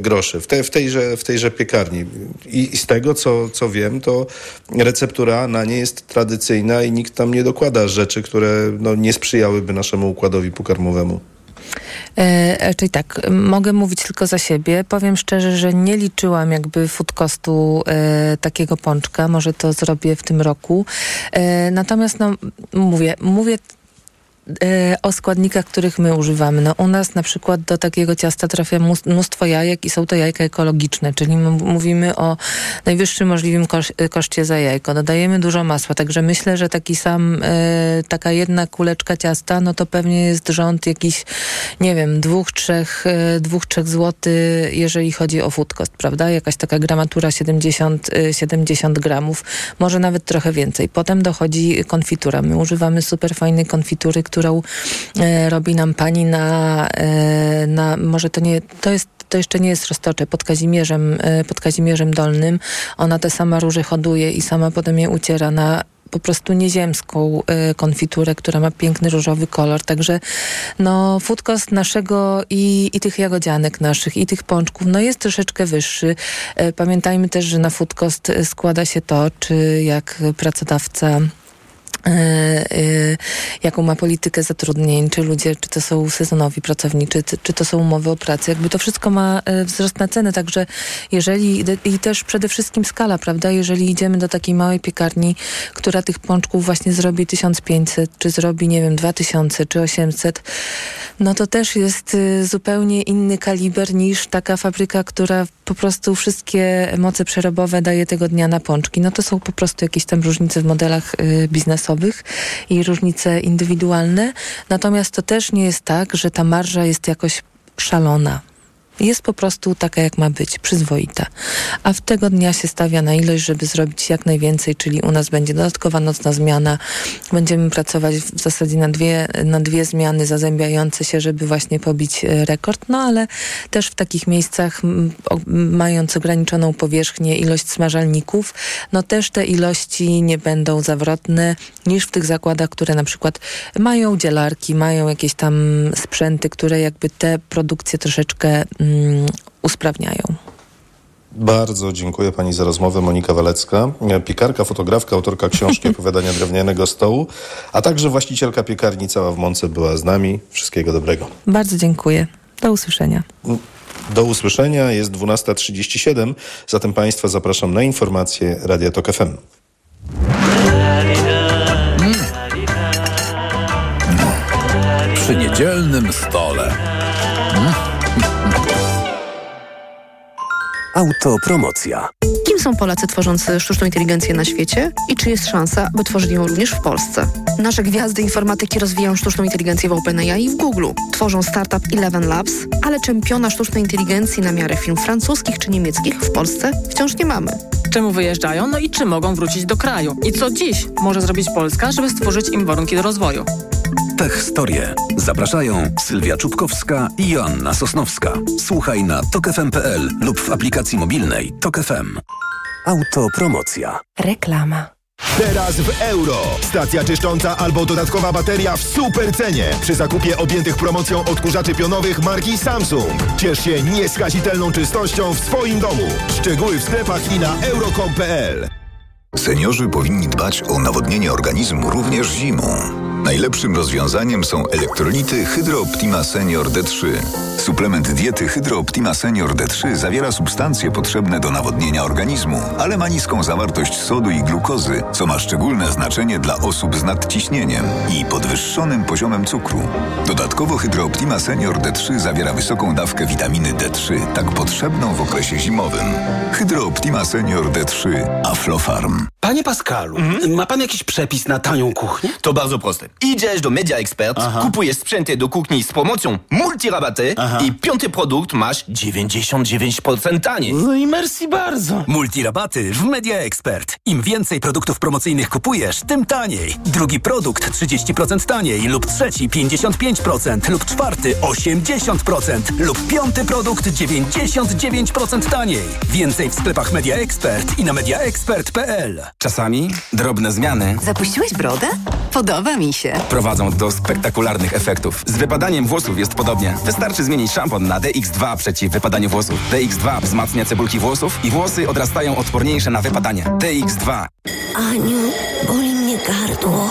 [SPEAKER 4] groszy w, te, w, tejże, w tejże piekarni. I, z tego, co, co wiem, to receptura na nie jest tradycyjna i nikt tam nie dokłada rzeczy, które no, nie sprzyjałyby naszemu układowi pokarmowemu.
[SPEAKER 11] E, e, czyli tak, mogę mówić tylko za siebie. Powiem szczerze, że nie liczyłam jakby food costu e, takiego pączka. Może to zrobię w tym roku. E, natomiast no, mówię, mówię e, o składnikach, których my używamy. No, u nas na przykład do takiego ciasta trafia mnóstwo jajek i są to jajka ekologiczne, czyli my mówimy o najwyższym możliwym e, koszcie za jajko. Dodajemy dużo masła, także myślę, że taki sam, e, taka jedna kuleczka ciasta, no to pewnie jest rząd jakiś, nie wiem, dwóch, trzech, e, dwóch, trzech złotych, jeżeli chodzi o food cost, prawda? Jakaś taka gramatura 70, e, 70 gramów, może nawet trochę więcej. Potem dochodzi konfitura. My używamy super fajnej konfitury, którą e, robi nam pani na, e, na może to nie, to jest to jeszcze nie jest roztocze, pod Kazimierzem, e, pod Kazimierzem Dolnym. Ona te sama róże hoduje i sama potem je uciera na po prostu nieziemską e, konfiturę, która ma piękny różowy kolor. Także no, food cost naszego i, i tych jagodzianek naszych, i tych pączków, no jest troszeczkę wyższy. E, Pamiętajmy też, że na food cost składa się to, czy jak pracodawca jaką ma politykę zatrudnień, czy ludzie, czy to są sezonowi pracowniczy, czy, czy to są umowy o pracę. Jakby to wszystko ma e, wzrost na cenę, także jeżeli, i też przede wszystkim skala, prawda, jeżeli idziemy do takiej małej piekarni, która tych pączków właśnie zrobi 1500, czy zrobi, nie wiem, 2000, czy 800, no to też jest y, zupełnie inny kaliber niż taka fabryka, która po prostu wszystkie moce przerobowe daje tego dnia na pączki. No to są po prostu jakieś tam różnice w modelach y, biznesowych i różnice indywidualne. Natomiast to też nie jest tak, że ta marża jest jakoś szalona. Jest po prostu taka, jak ma być, przyzwoita. A w tego dnia się stawia na ilość, żeby zrobić jak najwięcej, czyli u nas będzie dodatkowa nocna zmiana. Będziemy pracować w zasadzie na dwie, na dwie zmiany zazębiające się, żeby właśnie pobić e, rekord. No ale też w takich miejscach, mając ograniczoną powierzchnię, ilość smażalników, no też te ilości nie będą zawrotne niż w tych zakładach, które na przykład mają dzielarki, mają jakieś tam sprzęty, które jakby te produkcje troszeczkę usprawniają.
[SPEAKER 4] Bardzo dziękuję pani za rozmowę. Monika Walecka, piekarka, fotografka, autorka książki opowiadania drewnianego stołu, a także właścicielka piekarni Cała w Mące była z nami. Wszystkiego dobrego.
[SPEAKER 11] Bardzo dziękuję. Do usłyszenia.
[SPEAKER 4] Do usłyszenia jest 12.37, zatem państwa zapraszam na informacje Radia Tok FM.
[SPEAKER 15] Przy niedzielnym stole.
[SPEAKER 16] Autopromocja.
[SPEAKER 17] Kim są Polacy tworzący sztuczną inteligencję na świecie i czy jest szansa, by tworzyli ją również w Polsce? Nasze gwiazdy informatyki rozwijają sztuczną inteligencję w OpenAI i w Google. Tworzą startup Eleven Labs, ale czempiona sztucznej inteligencji na miarę firm francuskich czy niemieckich w Polsce wciąż nie mamy.
[SPEAKER 18] Czemu wyjeżdżają, no i czy mogą wrócić do kraju? I co dziś może zrobić Polska, żeby stworzyć im warunki do rozwoju?
[SPEAKER 16] Tech Historie. Zapraszają Sylwia Czubkowska i Joanna Sosnowska. Słuchaj na tokefm.pl lub w aplikacji mobilnej Tok FM. Autopromocja.
[SPEAKER 19] Reklama.
[SPEAKER 20] Teraz w euro. Stacja czyszcząca albo dodatkowa bateria w super cenie. Przy zakupie objętych promocją odkurzaczy pionowych marki Samsung. Ciesz się nieskazitelną czystością w swoim domu. Szczegóły w sklepach i na euro.com.pl.
[SPEAKER 16] Seniorzy powinni dbać o nawodnienie organizmu również zimą. Najlepszym rozwiązaniem są elektrolity Hydro Optima Senior D3. Suplement diety Hydro Optima Senior D3 zawiera substancje potrzebne do nawodnienia organizmu, ale ma niską zawartość sodu i glukozy, co ma szczególne znaczenie dla osób z nadciśnieniem i podwyższonym poziomem cukru. Dodatkowo Hydro Optima Senior D3 zawiera wysoką dawkę witaminy D3, tak potrzebną w okresie zimowym. Hydro Optima Senior D3 Aflofarm.
[SPEAKER 21] Panie Pascalu, ma pan jakiś przepis na tanią kuchnię?
[SPEAKER 22] To bardzo proste. Idziesz do Media Expert, kupujesz sprzęty do kuchni z promocją multirabaty i piąty produkt masz 99% taniej.
[SPEAKER 21] No i merci bardzo.
[SPEAKER 6] Multirabaty w Media Expert. Im więcej produktów promocyjnych kupujesz, tym taniej. Drugi produkt 30% taniej lub trzeci 55% lub czwarty 80% lub piąty produkt 99% taniej. Więcej w sklepach Media Expert i na mediaexpert.pl.
[SPEAKER 23] Czasami drobne zmiany
[SPEAKER 24] Zapuściłeś brodę? Podoba mi się.
[SPEAKER 23] Prowadzą do spektakularnych efektów. Z wypadaniem włosów jest podobnie. Wystarczy zmienić szampon na DX2 przeciw wypadaniu włosów. DX2 wzmacnia cebulki włosów i włosy odrastają odporniejsze na wypadanie. DX2.
[SPEAKER 25] Aniu, boli mnie gardło.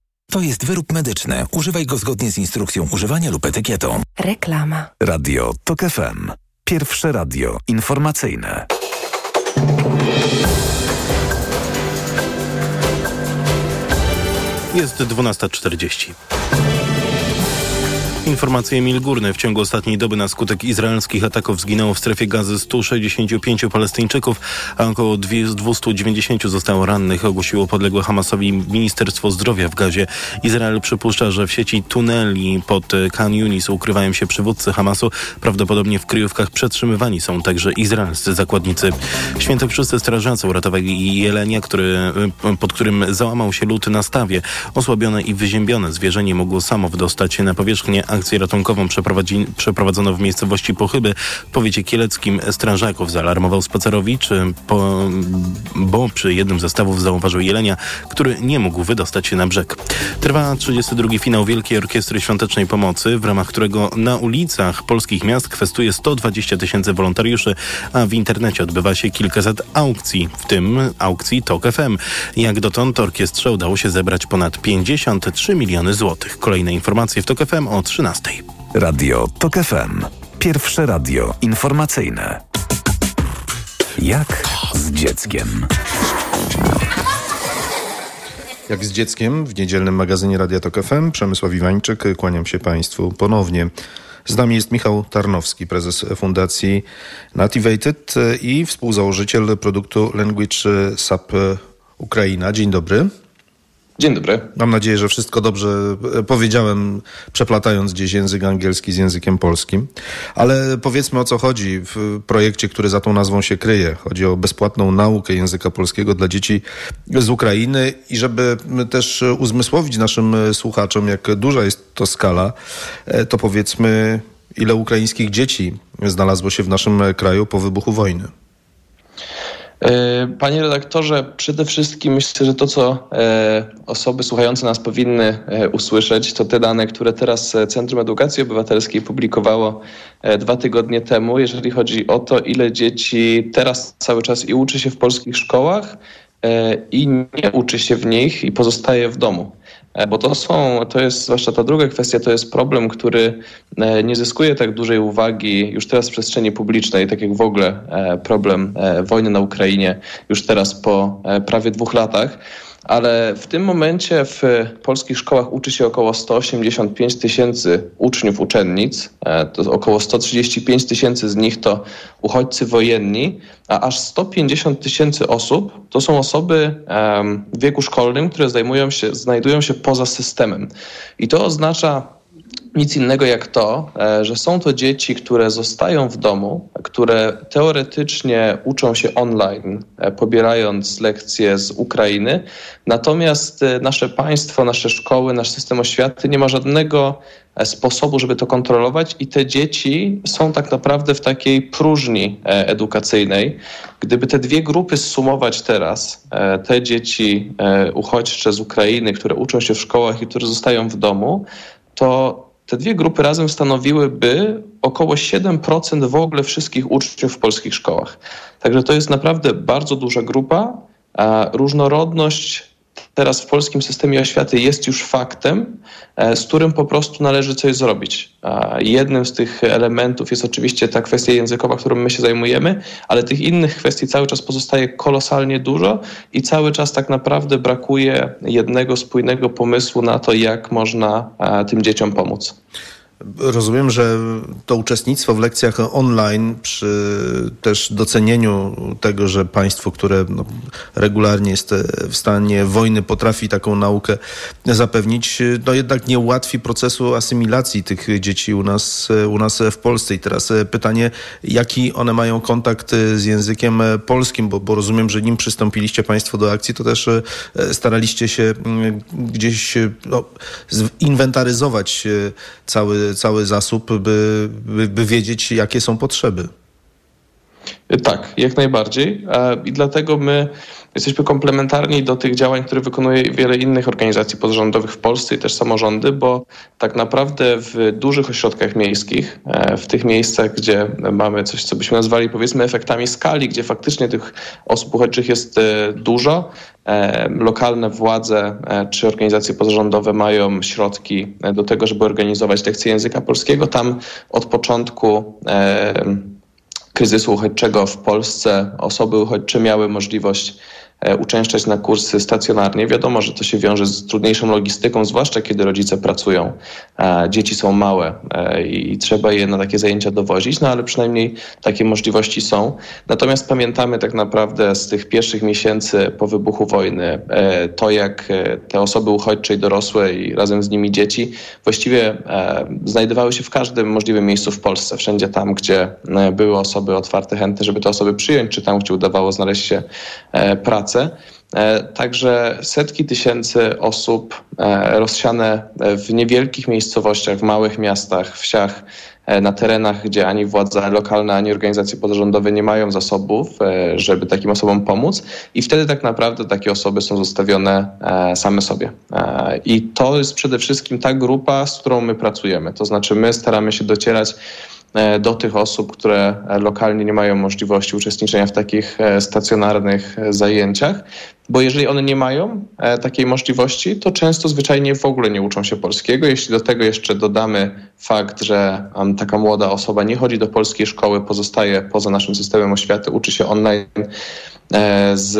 [SPEAKER 26] To jest wyrób medyczny. Używaj go zgodnie z instrukcją używania lub etykietą.
[SPEAKER 11] Reklama.
[SPEAKER 16] Radio TOK FM. Pierwsze radio informacyjne.
[SPEAKER 1] Jest 12.40. Informacje Emil Górny. W ciągu ostatniej doby na skutek izraelskich ataków zginęło w strefie gazy 165 Palestyńczyków, a około 290 zostało rannych, ogłosiło podległe Hamasowi Ministerstwo Zdrowia w Gazie. Izrael przypuszcza, że w sieci tuneli pod Khan Yunis ukrywają się przywódcy Hamasu. Prawdopodobnie w kryjówkach przetrzymywani są także izraelscy zakładnicy. Świętokrzyscy strażacy uratowali jelenia, który, pod którym załamał się lód na stawie. Osłabione i wyziębione zwierzę nie mogło samo wydostać się na powierzchnię. Akcję ratunkową przeprowadzono w miejscowości Pochyby w powiecie kieleckim. Strażaków zaalarmował spacerowicz, po, bo przy jednym ze stawów zauważył jelenia, który nie mógł wydostać się na brzeg. Trwa 32. finał Wielkiej Orkiestry Świątecznej Pomocy, w ramach którego na ulicach polskich miast kwestuje 120 tysięcy wolontariuszy, a w internecie odbywa się kilkaset aukcji, w tym aukcji TOK FM. Jak dotąd orkiestrze udało się zebrać ponad 53 miliony złotych. Kolejne informacje w TOK FM o 13.
[SPEAKER 16] Radio TOK FM. Pierwsze radio informacyjne. Jak z dzieckiem?
[SPEAKER 4] Jak z dzieckiem w niedzielnym magazynie Radia Tok FM. Przemysław Iwańczyk, kłaniam się Państwu ponownie. Z nami jest Michał Tarnowski, prezes Fundacji Nativated i współzałożyciel produktu Language Sub Ukraina. Dzień dobry.
[SPEAKER 27] Dzień dobry.
[SPEAKER 4] Mam nadzieję, że wszystko dobrze e, powiedziałem, przeplatając gdzieś język angielski z językiem polskim. Ale powiedzmy o co chodzi w projekcie, który za tą nazwą się kryje. Chodzi o bezpłatną naukę języka polskiego dla dzieci z Ukrainy i żeby też uzmysłowić naszym słuchaczom, jak duża jest to skala, e, to powiedzmy, ile ukraińskich dzieci znalazło się w naszym kraju po wybuchu wojny.
[SPEAKER 27] E, Panie redaktorze, przede wszystkim myślę, że to, co e, osoby słuchające nas powinny e, usłyszeć, to te dane, które teraz Centrum Edukacji Obywatelskiej publikowało dwa tygodnie temu, jeżeli chodzi o to, ile dzieci teraz cały czas i uczy się w polskich szkołach i nie uczy się w nich i pozostaje w domu. E, Bo to są, to jest zwłaszcza ta druga kwestia, to jest problem, który e, nie zyskuje tak dużej uwagi już teraz w przestrzeni publicznej, tak jak w ogóle e, problem wojny na Ukrainie już teraz po prawie dwóch latach. Ale w tym momencie w polskich szkołach uczy się około 185 tysięcy uczniów, uczennic. E, to około 135 tysięcy z nich to uchodźcy wojenni, a aż 150 tysięcy osób to są osoby w wieku szkolnym, które zajmują się, znajdują się poza systemem. I to oznacza nic innego jak to, e, że są to dzieci, które zostają w domu, które teoretycznie uczą się online, e, pobierając lekcje z Ukrainy, natomiast e, nasze państwo, nasze szkoły, nasz system oświaty nie ma żadnego sposobu, żeby to kontrolować i te dzieci są tak naprawdę w takiej próżni edukacyjnej. Gdyby te dwie grupy zsumować teraz, te dzieci uchodźcze z Ukrainy, które uczą się w szkołach i które zostają w domu, to te dwie grupy razem stanowiłyby około 7% w ogóle wszystkich uczniów w polskich szkołach. Także to jest naprawdę bardzo duża grupa. Różnorodność teraz w polskim systemie oświaty jest już faktem, e, z którym po prostu należy coś zrobić. Jednym z tych elementów jest oczywiście ta kwestia językowa, którą my się zajmujemy, ale tych innych kwestii cały czas pozostaje kolosalnie dużo i cały czas tak naprawdę brakuje jednego spójnego pomysłu na to, jak można tym dzieciom pomóc.
[SPEAKER 4] Rozumiem, że to uczestnictwo w lekcjach online przy też docenieniu tego, że państwo, które no, regularnie jest w stanie wojny, potrafi taką naukę zapewnić, no jednak nie ułatwi procesu asymilacji tych dzieci u nas, u nas w Polsce. I teraz pytanie, jaki one mają kontakt z językiem polskim, bo, bo rozumiem, że nim przystąpiliście państwo do akcji, to też staraliście się gdzieś no, inwentaryzować cały zasób, by, by, by wiedzieć, jakie są potrzeby.
[SPEAKER 27] Tak, jak najbardziej. I dlatego my jesteśmy komplementarni do tych działań, które wykonuje wiele innych organizacji pozarządowych w Polsce i też samorządy, bo tak naprawdę w dużych ośrodkach miejskich, e, w tych miejscach, gdzie mamy coś, co byśmy nazwali powiedzmy efektami skali, gdzie faktycznie tych osób uchodźczych jest e, dużo, e, lokalne władze czy organizacje pozarządowe mają środki do tego, żeby organizować lekcje języka polskiego. Tam od początku kryzysu uchodźczego w Polsce osoby uchodźcze miały możliwość uczęszczać na kursy stacjonarnie. Wiadomo, że to się wiąże z trudniejszą logistyką, zwłaszcza kiedy rodzice pracują, dzieci są małe e, i trzeba je na takie zajęcia dowozić, no ale przynajmniej takie możliwości są. Natomiast pamiętamy tak naprawdę z tych pierwszych miesięcy po wybuchu wojny e, to, jak te osoby uchodźcze i dorosłe i razem z nimi dzieci właściwie znajdowały się w każdym możliwym miejscu w Polsce, wszędzie tam, gdzie były osoby otwarte, chętne, żeby te osoby przyjąć, czy tam, gdzie udawało znaleźć się pracę pracę. E, także setki tysięcy osób e, rozsiane w niewielkich miejscowościach, w małych miastach, wsiach, e, na terenach, gdzie ani władze lokalne, ani organizacje pozarządowe nie mają zasobów, żeby takim osobom pomóc. I wtedy tak naprawdę takie osoby są zostawione same sobie. I to jest przede wszystkim ta grupa, z którą my pracujemy. To znaczy my staramy się docierać E, do tych osób, które lokalnie nie mają możliwości uczestniczenia w takich e, stacjonarnych e, zajęciach, bo jeżeli one nie mają takiej możliwości, to często zwyczajnie w ogóle nie uczą się polskiego. Jeśli do tego jeszcze dodamy fakt, że taka młoda osoba nie chodzi do polskiej szkoły, pozostaje poza naszym systemem oświaty, uczy się online, E, z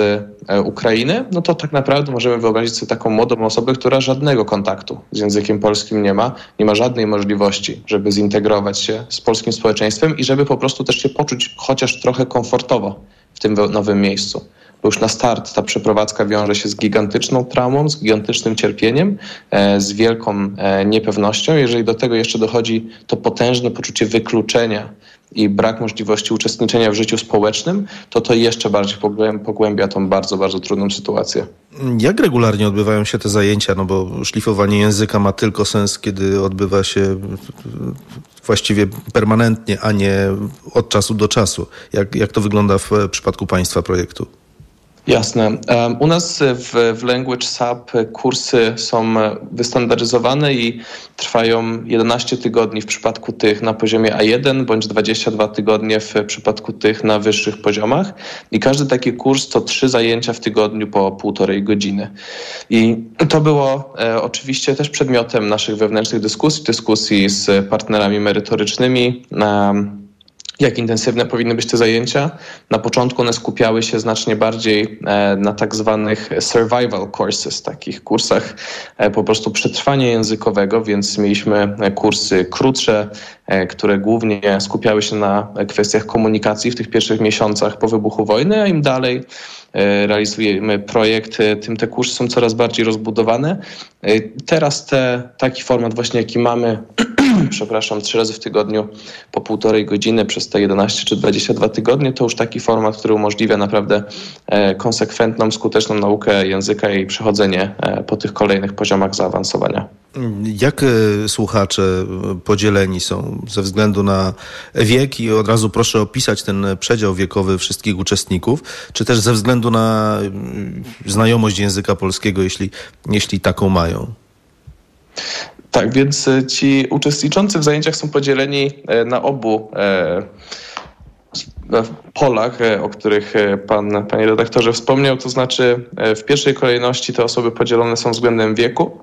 [SPEAKER 27] e, Ukrainy, no to tak naprawdę możemy wyobrazić sobie taką młodą osobę, która żadnego kontaktu z językiem polskim nie ma, nie ma żadnej możliwości, żeby zintegrować się z polskim społeczeństwem i żeby po prostu też się poczuć chociaż trochę komfortowo w tym nowym miejscu bo już na start ta przeprowadzka wiąże się z gigantyczną traumą, z gigantycznym cierpieniem, e, z wielką niepewnością. Jeżeli do tego jeszcze dochodzi to potężne poczucie wykluczenia i brak możliwości uczestniczenia w życiu społecznym, to to jeszcze bardziej pogłębia tą bardzo, bardzo trudną sytuację.
[SPEAKER 4] Jak regularnie odbywają się te zajęcia? No bo szlifowanie języka ma tylko sens, kiedy odbywa się właściwie permanentnie, a nie od czasu do czasu. Jak, jak to wygląda w przypadku Państwa projektu?
[SPEAKER 27] Jasne. U nas w, w Language SAP kursy są wystandaryzowane i trwają 11 tygodni w przypadku tych na poziomie A1 bądź 22 tygodnie w przypadku tych na wyższych poziomach. I każdy taki kurs to trzy zajęcia w tygodniu po półtorej godziny. I to było e, oczywiście też przedmiotem naszych wewnętrznych dyskusji, dyskusji z partnerami merytorycznymi. Jak intensywne powinny być te zajęcia. Na początku one skupiały się znacznie bardziej e, na tak zwanych survival courses, takich kursach e, po prostu przetrwania językowego, więc mieliśmy e, kursy krótsze, które głównie skupiały się na kwestiach komunikacji w tych pierwszych miesiącach po wybuchu wojny, a im dalej realizujemy projekt, tym te kursy są coraz bardziej rozbudowane. Teraz te, taki format właśnie jaki mamy przepraszam, trzy razy w tygodniu po półtorej godziny przez te 11 czy 22 tygodnie, to już taki format, który umożliwia naprawdę e, konsekwentną, skuteczną naukę języka i przechodzenie e, po tych kolejnych poziomach zaawansowania.
[SPEAKER 4] Jak e, słuchacze podzieleni są ze względu na wiek i od razu proszę opisać ten przedział wiekowy wszystkich uczestników, czy też ze względu na znajomość języka polskiego, jeśli, jeśli taką mają?
[SPEAKER 27] Tak, więc e, ci uczestniczący w zajęciach są podzieleni e, na obu e, polach, o których pan, panie redaktorze wspomniał, to znaczy w pierwszej kolejności te osoby podzielone są względem wieku,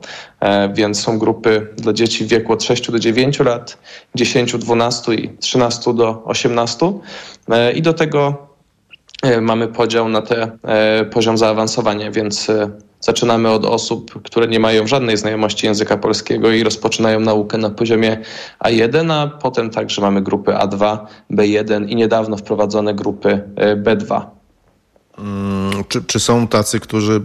[SPEAKER 27] więc są grupy dla dzieci w wieku od 6 do 9 lat, 10, 12 i 13 do 18 i do tego mamy podział na te poziom zaawansowania, więc Zaczynamy od osób, które nie mają żadnej znajomości języka polskiego i rozpoczynają naukę na poziomie A1, a potem także mamy grupy A2, B1 i niedawno wprowadzone grupy e, B2.
[SPEAKER 4] Mm, czy, czy, są tacy, którzy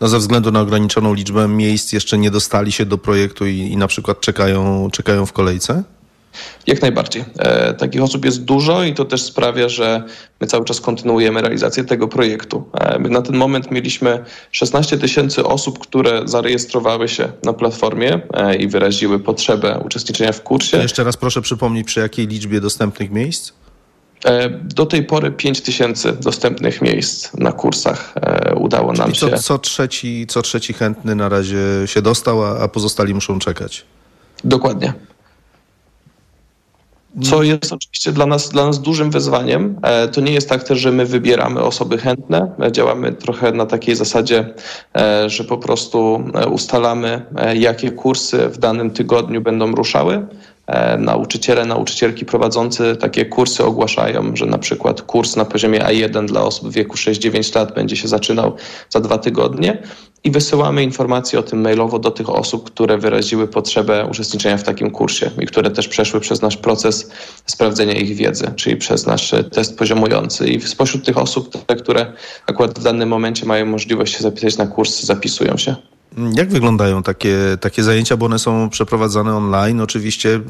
[SPEAKER 4] no ze względu na ograniczoną liczbę miejsc jeszcze nie dostali się do projektu i, i na przykład czekają, czekają w kolejce?
[SPEAKER 27] Jak najbardziej. E, takich osób jest dużo i to też sprawia, że my cały czas kontynuujemy realizację tego projektu. E, my na ten moment mieliśmy 16 tysięcy osób, które zarejestrowały się na platformie e, i wyraziły potrzebę uczestniczenia w kursie.
[SPEAKER 4] jeszcze raz proszę przypomnieć, przy jakiej liczbie dostępnych miejsc?
[SPEAKER 27] E, do tej pory 5 tysięcy dostępnych miejsc na kursach e, udało
[SPEAKER 4] Czyli
[SPEAKER 27] nam się.
[SPEAKER 4] Co, co, trzeci, co trzeci chętny na razie się dostał, a, a pozostali muszą czekać.
[SPEAKER 27] Dokładnie co jest oczywiście dla nas, dla nas dużym wyzwaniem. E, to nie jest tak też, że my wybieramy osoby chętne. E, działamy trochę na takiej zasadzie, e, że po prostu ustalamy, jakie kursy w danym tygodniu będą ruszały. Nauczyciele, nauczycielki prowadzący takie kursy ogłaszają, że na przykład kurs na poziomie A1 dla osób w wieku 6-9 lat będzie się zaczynał za dwa tygodnie i wysyłamy informacje o tym mailowo do tych osób, które wyraziły potrzebę uczestniczenia w takim kursie i które też przeszły przez nasz proces sprawdzenia ich wiedzy, czyli przez nasz test poziomujący. I spośród tych osób, te, które akurat w danym momencie mają możliwość się zapisać na kurs, zapisują się.
[SPEAKER 4] Jak wyglądają takie, takie zajęcia, bo one są przeprowadzane online? Oczywiście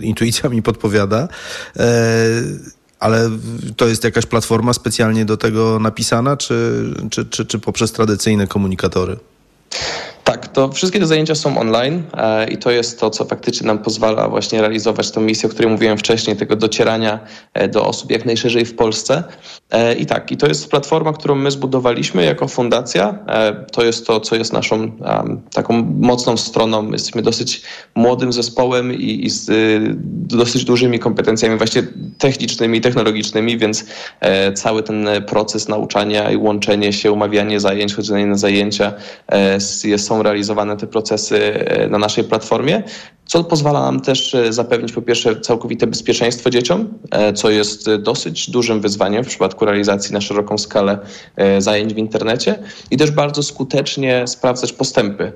[SPEAKER 4] intuicja mi podpowiada. E, ale to jest jakaś platforma specjalnie do tego napisana, czy, czy, czy, czy poprzez tradycyjne komunikatory?
[SPEAKER 27] Tak, to wszystkie te zajęcia są online e, i to jest to, co faktycznie nam pozwala właśnie realizować tę misję, o której mówiłem wcześniej, tego docierania e, do osób jak najszerzej w Polsce. E, I tak, i to jest platforma, którą my zbudowaliśmy jako fundacja. To jest to, co jest naszą taką mocną stroną. Jesteśmy dosyć młodym zespołem i, i z dosyć dużymi kompetencjami właśnie technicznymi, technologicznymi, więc cały ten proces nauczania i łączenie się, umawianie zajęć, chodzenie na zajęcia są realizowane te procesy e, na naszej platformie, co pozwala nam też e, zapewnić po pierwsze całkowite bezpieczeństwo dzieciom, e, co jest dosyć dużym wyzwaniem w przypadku realizacji na szeroką skalę zajęć w internecie i też bardzo skutecznie sprawdzać postępy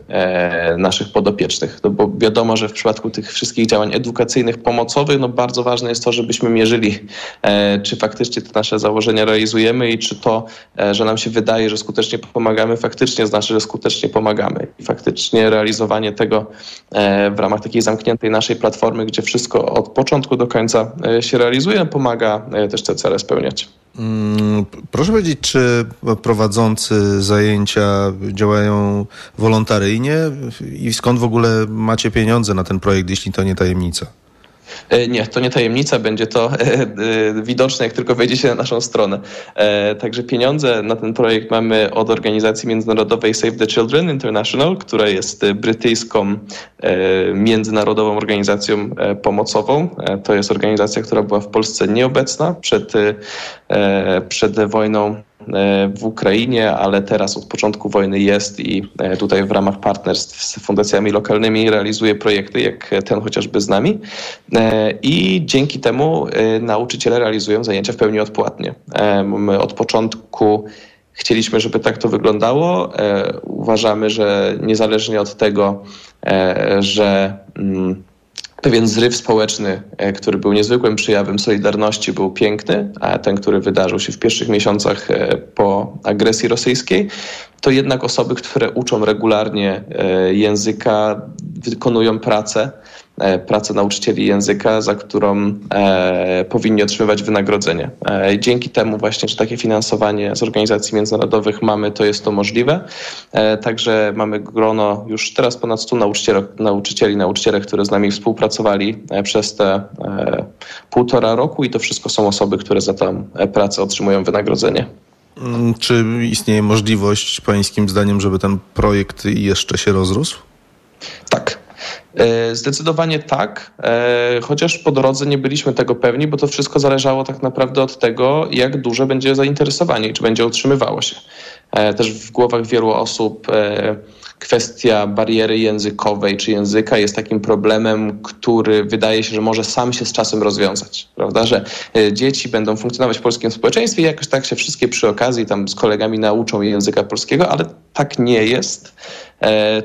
[SPEAKER 27] naszych podopiecznych, no bo wiadomo, że w przypadku tych wszystkich działań edukacyjnych, pomocowych, no bardzo ważne jest to, żebyśmy mierzyli, czy faktycznie te nasze założenia realizujemy i czy to, że nam się wydaje, że skutecznie pomagamy, faktycznie znaczy, że skutecznie pomagamy. I faktycznie realizowanie tego w ramach takiej zamkniętej naszej platformy, gdzie wszystko od początku do końca e, się realizuje, pomaga e, też te cele spełniać.
[SPEAKER 4] Mm, proszę powiedzieć, czy prowadzący zajęcia działają wolontaryjnie i skąd w ogóle macie pieniądze na ten projekt, jeśli to nie tajemnica?
[SPEAKER 27] E, nie, to nie tajemnica, będzie to e, e, widoczne, jak tylko wejdzie na naszą stronę. Także pieniądze na ten projekt mamy od organizacji międzynarodowej Save the Children International, która jest brytyjską międzynarodową organizacją pomocową. To jest organizacja, która była w Polsce nieobecna przed, przed wojną w Ukrainie, ale teraz od początku wojny jest i tutaj w ramach partnerstw z fundacjami lokalnymi realizuje projekty, jak ten chociażby z nami. I dzięki temu nauczyciele realizują zajęcia w pełni odpłatnie. My od początku Chcieliśmy, żeby tak to wyglądało. E, uważamy, że niezależnie od tego, e, że mm, pewien zryw społeczny, e, który był niezwykłym przejawem solidarności, był piękny, a ten, który wydarzył się w pierwszych miesiącach po agresji rosyjskiej, to jednak osoby, które uczą regularnie języka, wykonują pracę E, pracę nauczycieli języka, za którą e, powinni otrzymywać wynagrodzenie. E, dzięki temu właśnie, że takie finansowanie z organizacji międzynarodowych mamy, to jest to możliwe. Także mamy grono już teraz ponad 100 nauczycieli, nauczycieli nauczyciele, które z nami współpracowali przez te półtora roku i to wszystko są osoby, które za tę pracę otrzymują wynagrodzenie.
[SPEAKER 4] Mm, czy istnieje możliwość, pańskim zdaniem, żeby ten projekt jeszcze się rozrósł?
[SPEAKER 27] Tak. E, zdecydowanie tak, e, chociaż po drodze nie byliśmy tego pewni, bo to wszystko zależało tak naprawdę od tego, jak duże będzie zainteresowanie i czy będzie utrzymywało się. E, też w głowach wielu osób kwestia bariery językowej czy języka jest takim problemem, który wydaje się, że może sam się z czasem rozwiązać, prawda? Że dzieci będą funkcjonować w polskim społeczeństwie i jakoś tak się wszystkie przy okazji tam z kolegami nauczą języka polskiego, ale tak nie jest.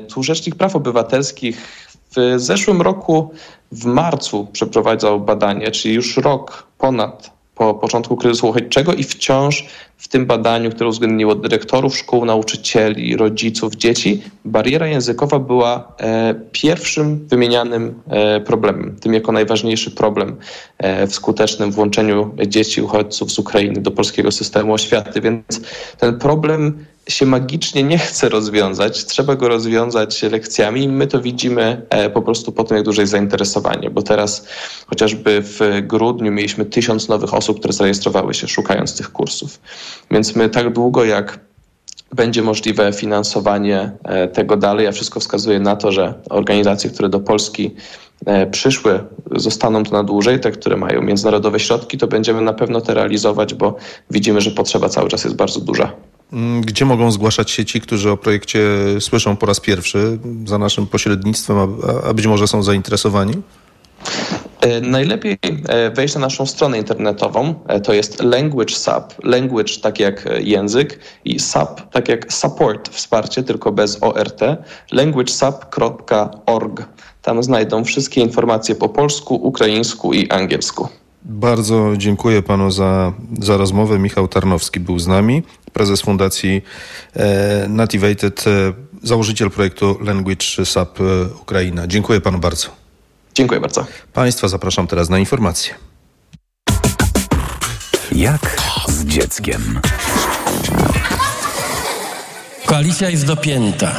[SPEAKER 27] Tu Rzecznik Praw Obywatelskich w zeszłym roku w marcu przeprowadzał badanie, czyli już rok ponad po początku kryzysu uchodźczego i wciąż w tym badaniu, które uwzględniło dyrektorów szkół, nauczycieli, rodziców, dzieci, bariera językowa była e, pierwszym wymienianym e, problemem, tym jako najważniejszy problem e, w skutecznym włączeniu dzieci uchodźców z Ukrainy do polskiego systemu oświaty. Więc ten problem się magicznie nie chce rozwiązać, trzeba go rozwiązać lekcjami. My to widzimy po prostu po tym, jak duże jest zainteresowanie, bo teraz chociażby w grudniu mieliśmy tysiąc nowych osób, które zarejestrowały się szukając tych kursów. Więc my tak długo jak będzie możliwe finansowanie e, tego dalej, a wszystko wskazuje na to, że organizacje, które do Polski e, przyszły, zostaną tu na dłużej, te, które mają międzynarodowe środki, to będziemy na pewno te realizować, bo widzimy, że potrzeba cały czas jest bardzo duża.
[SPEAKER 4] Mm, gdzie mogą zgłaszać się ci, którzy o projekcie słyszą po raz pierwszy za naszym pośrednictwem, a, a być może są zainteresowani?
[SPEAKER 27] E, najlepiej e, wejść na naszą stronę internetową, e, to jest Language Sub, language tak jak język i sub tak jak support, wsparcie, tylko bez ORT, languagesub.org. Tam znajdą wszystkie informacje po polsku, ukraińsku i angielsku.
[SPEAKER 4] Bardzo dziękuję panu za, za rozmowę. Michał Tarnowski był z nami, prezes Fundacji e, Nativated, założyciel projektu Language Sub Ukraina. Dziękuję panu bardzo.
[SPEAKER 27] Dziękuję bardzo.
[SPEAKER 4] Państwa zapraszam teraz na informacje.
[SPEAKER 3] Jak z dzieckiem?
[SPEAKER 28] Koalicja jest dopięta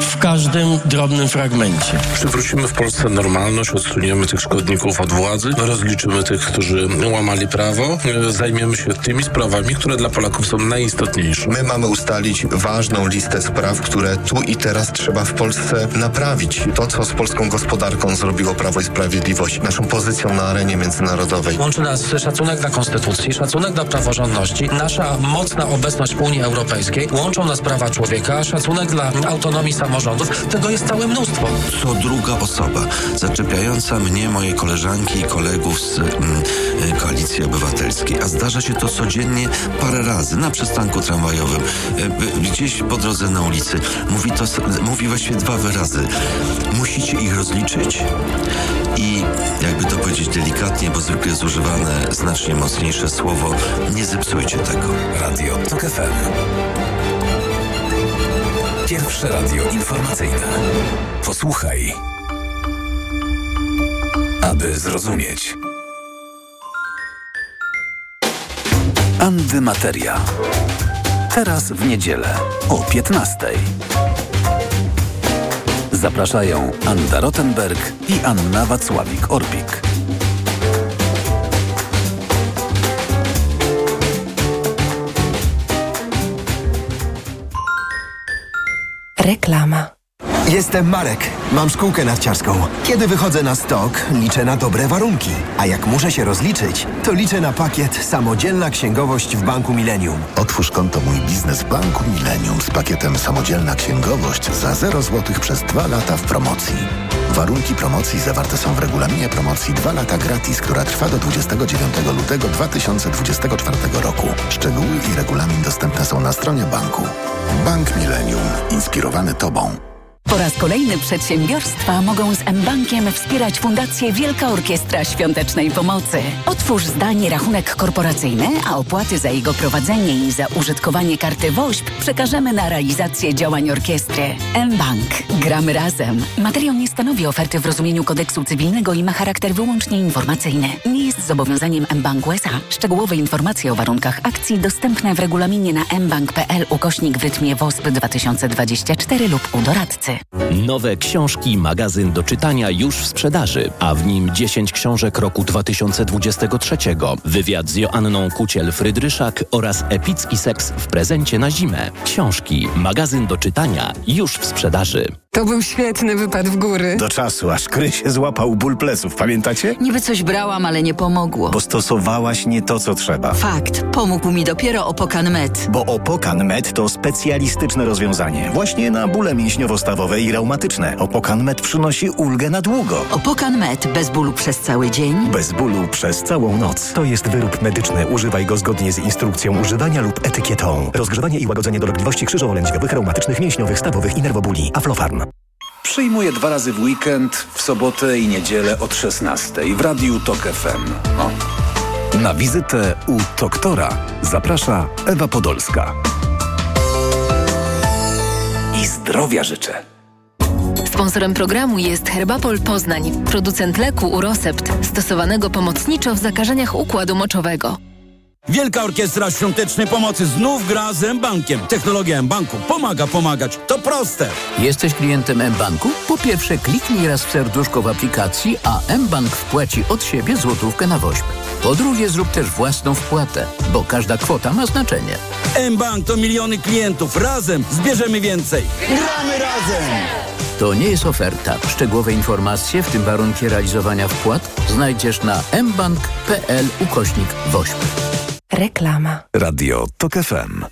[SPEAKER 28] w każdym drobnym fragmencie.
[SPEAKER 29] Przywrócimy w Polsce normalność, odsuniemy tych szkodników od władzy, rozliczymy tych, którzy łamali prawo, zajmiemy się tymi sprawami, które dla Polaków są najistotniejsze.
[SPEAKER 30] My mamy ustalić ważną listę spraw, które tu i teraz trzeba w Polsce naprawić. To, co z polską gospodarką zrobiło Prawo i Sprawiedliwość, naszą pozycją na arenie międzynarodowej.
[SPEAKER 31] Łączy nas szacunek dla konstytucji, szacunek dla praworządności, nasza mocna obecność w Unii Europejskiej, łączą nas prawa człowieka, szacunek dla autonomii samorządów. Tego jest całe mnóstwo.
[SPEAKER 13] Co druga osoba zaczepiająca mnie, moje koleżanki i kolegów z mm, y, Koalicji Obywatelskiej. A zdarza się to codziennie parę razy na przystanku tramwajowym, y, gdzieś po drodze na ulicy. Mówi to, mówi właściwie dwa wyrazy. Musicie ich rozliczyć i jakby to powiedzieć delikatnie, bo zwykle jest używane znacznie mocniejsze słowo, nie zepsujcie tego.
[SPEAKER 3] Radio TOK FM. Pierwsze radio informacyjne. Posłuchaj, aby zrozumieć. Antymateria. Teraz w niedzielę o 15. Zapraszają Anna Rottenberg i Anna Wacławik-Orbik.
[SPEAKER 32] Reklama.
[SPEAKER 33] Jestem Marek
[SPEAKER 34] Mam szkółkę narciarską. Kiedy wychodzę na stok, liczę na dobre warunki. A jak muszę się rozliczyć, to liczę na pakiet Samodzielna Księgowość w Banku Millennium.
[SPEAKER 32] Otwórz konto Mój Biznes w Banku Millennium z pakietem Samodzielna Księgowość za 0 zł przez 2 lata w promocji. Warunki promocji zawarte są w regulaminie promocji 2 lata gratis, która trwa do 29 lutego 2024 roku. Szczegóły i regulamin dostępne są na stronie banku. Bank Millennium. Inspirowany Tobą.
[SPEAKER 12] Po raz kolejny przedsiębiorstwa mogą z mBankiem wspierać Fundację Wielka Orkiestra Świątecznej Pomocy. Otwórz zdanie rachunek korporacyjny, a opłaty za jego prowadzenie i za użytkowanie karty WOŚP przekażemy na realizację działań orkiestry. mBank. Gramy razem. Materiał nie stanowi oferty w rozumieniu kodeksu cywilnego i ma charakter wyłącznie informacyjny. Nie jest zobowiązaniem mBank USA. Szczegółowe informacje o warunkach akcji dostępne w regulaminie na mbank.pl ukośnik w rytmie WOSP 2024 lub u doradcy.
[SPEAKER 33] Nowe książki, magazyn do czytania już w sprzedaży, a w nim 10 książek roku 2023. Wywiad z Joanną Kuciel-Frydryszak oraz epicki seks w prezencie na zimę. Książki, magazyn do czytania już w sprzedaży.
[SPEAKER 35] To był świetny wypad w góry.
[SPEAKER 36] Do czasu, aż Krysie złapał ból pleców, pamiętacie?
[SPEAKER 35] Niby coś brałam, ale nie pomogło.
[SPEAKER 36] Bo stosowałaś nie to, co trzeba.
[SPEAKER 35] Fakt. Pomógł mi dopiero Opokan Med.
[SPEAKER 36] Bo Opokan Med to specjalistyczne rozwiązanie. Właśnie na bóle mięśniowo-stawowe i reumatyczne. Opokan Med przynosi ulgę na długo.
[SPEAKER 35] Opokan Med. Bez bólu przez cały dzień.
[SPEAKER 36] Bez bólu przez całą noc.
[SPEAKER 37] To jest wyrób medyczny. Używaj go zgodnie z instrukcją używania lub etykietą. Rozgrzewanie i łagodzenie dolegliwości krzyżowo-lędźwiowych, reumatycznych, mięśniowych, stawowych i nerwobuli. Aflofarm.
[SPEAKER 38] Przyjmuję dwa razy w weekend, w sobotę i niedzielę od 16 w Radiu TOK FM. O.
[SPEAKER 37] Na wizytę u doktora zaprasza Ewa Podolska.
[SPEAKER 38] I zdrowia życzę.
[SPEAKER 39] Sponsorem programu jest Herbapol Poznań, producent leku Urosept, stosowanego pomocniczo w zakażeniach układu moczowego.
[SPEAKER 40] Wielka Orkiestra Świątecznej Pomocy znów gra z M-Bankiem. Technologia M-Banku pomaga pomagać. To proste.
[SPEAKER 10] Jesteś klientem M-Banku? Po pierwsze kliknij raz w serduszko w aplikacji, a M-Bank wpłaci od siebie złotówkę na woźb. Po drugie zrób też własną wpłatę, bo każda kwota ma znaczenie.
[SPEAKER 40] M-Bank to miliony klientów. Razem zbierzemy więcej. Gramy razem!
[SPEAKER 10] To nie jest oferta. Szczegółowe informacje, w tym warunki realizowania wpłat, znajdziesz na mbank.pl ukośnik woźb.
[SPEAKER 11] Reklama.
[SPEAKER 37] Radio TOK FM.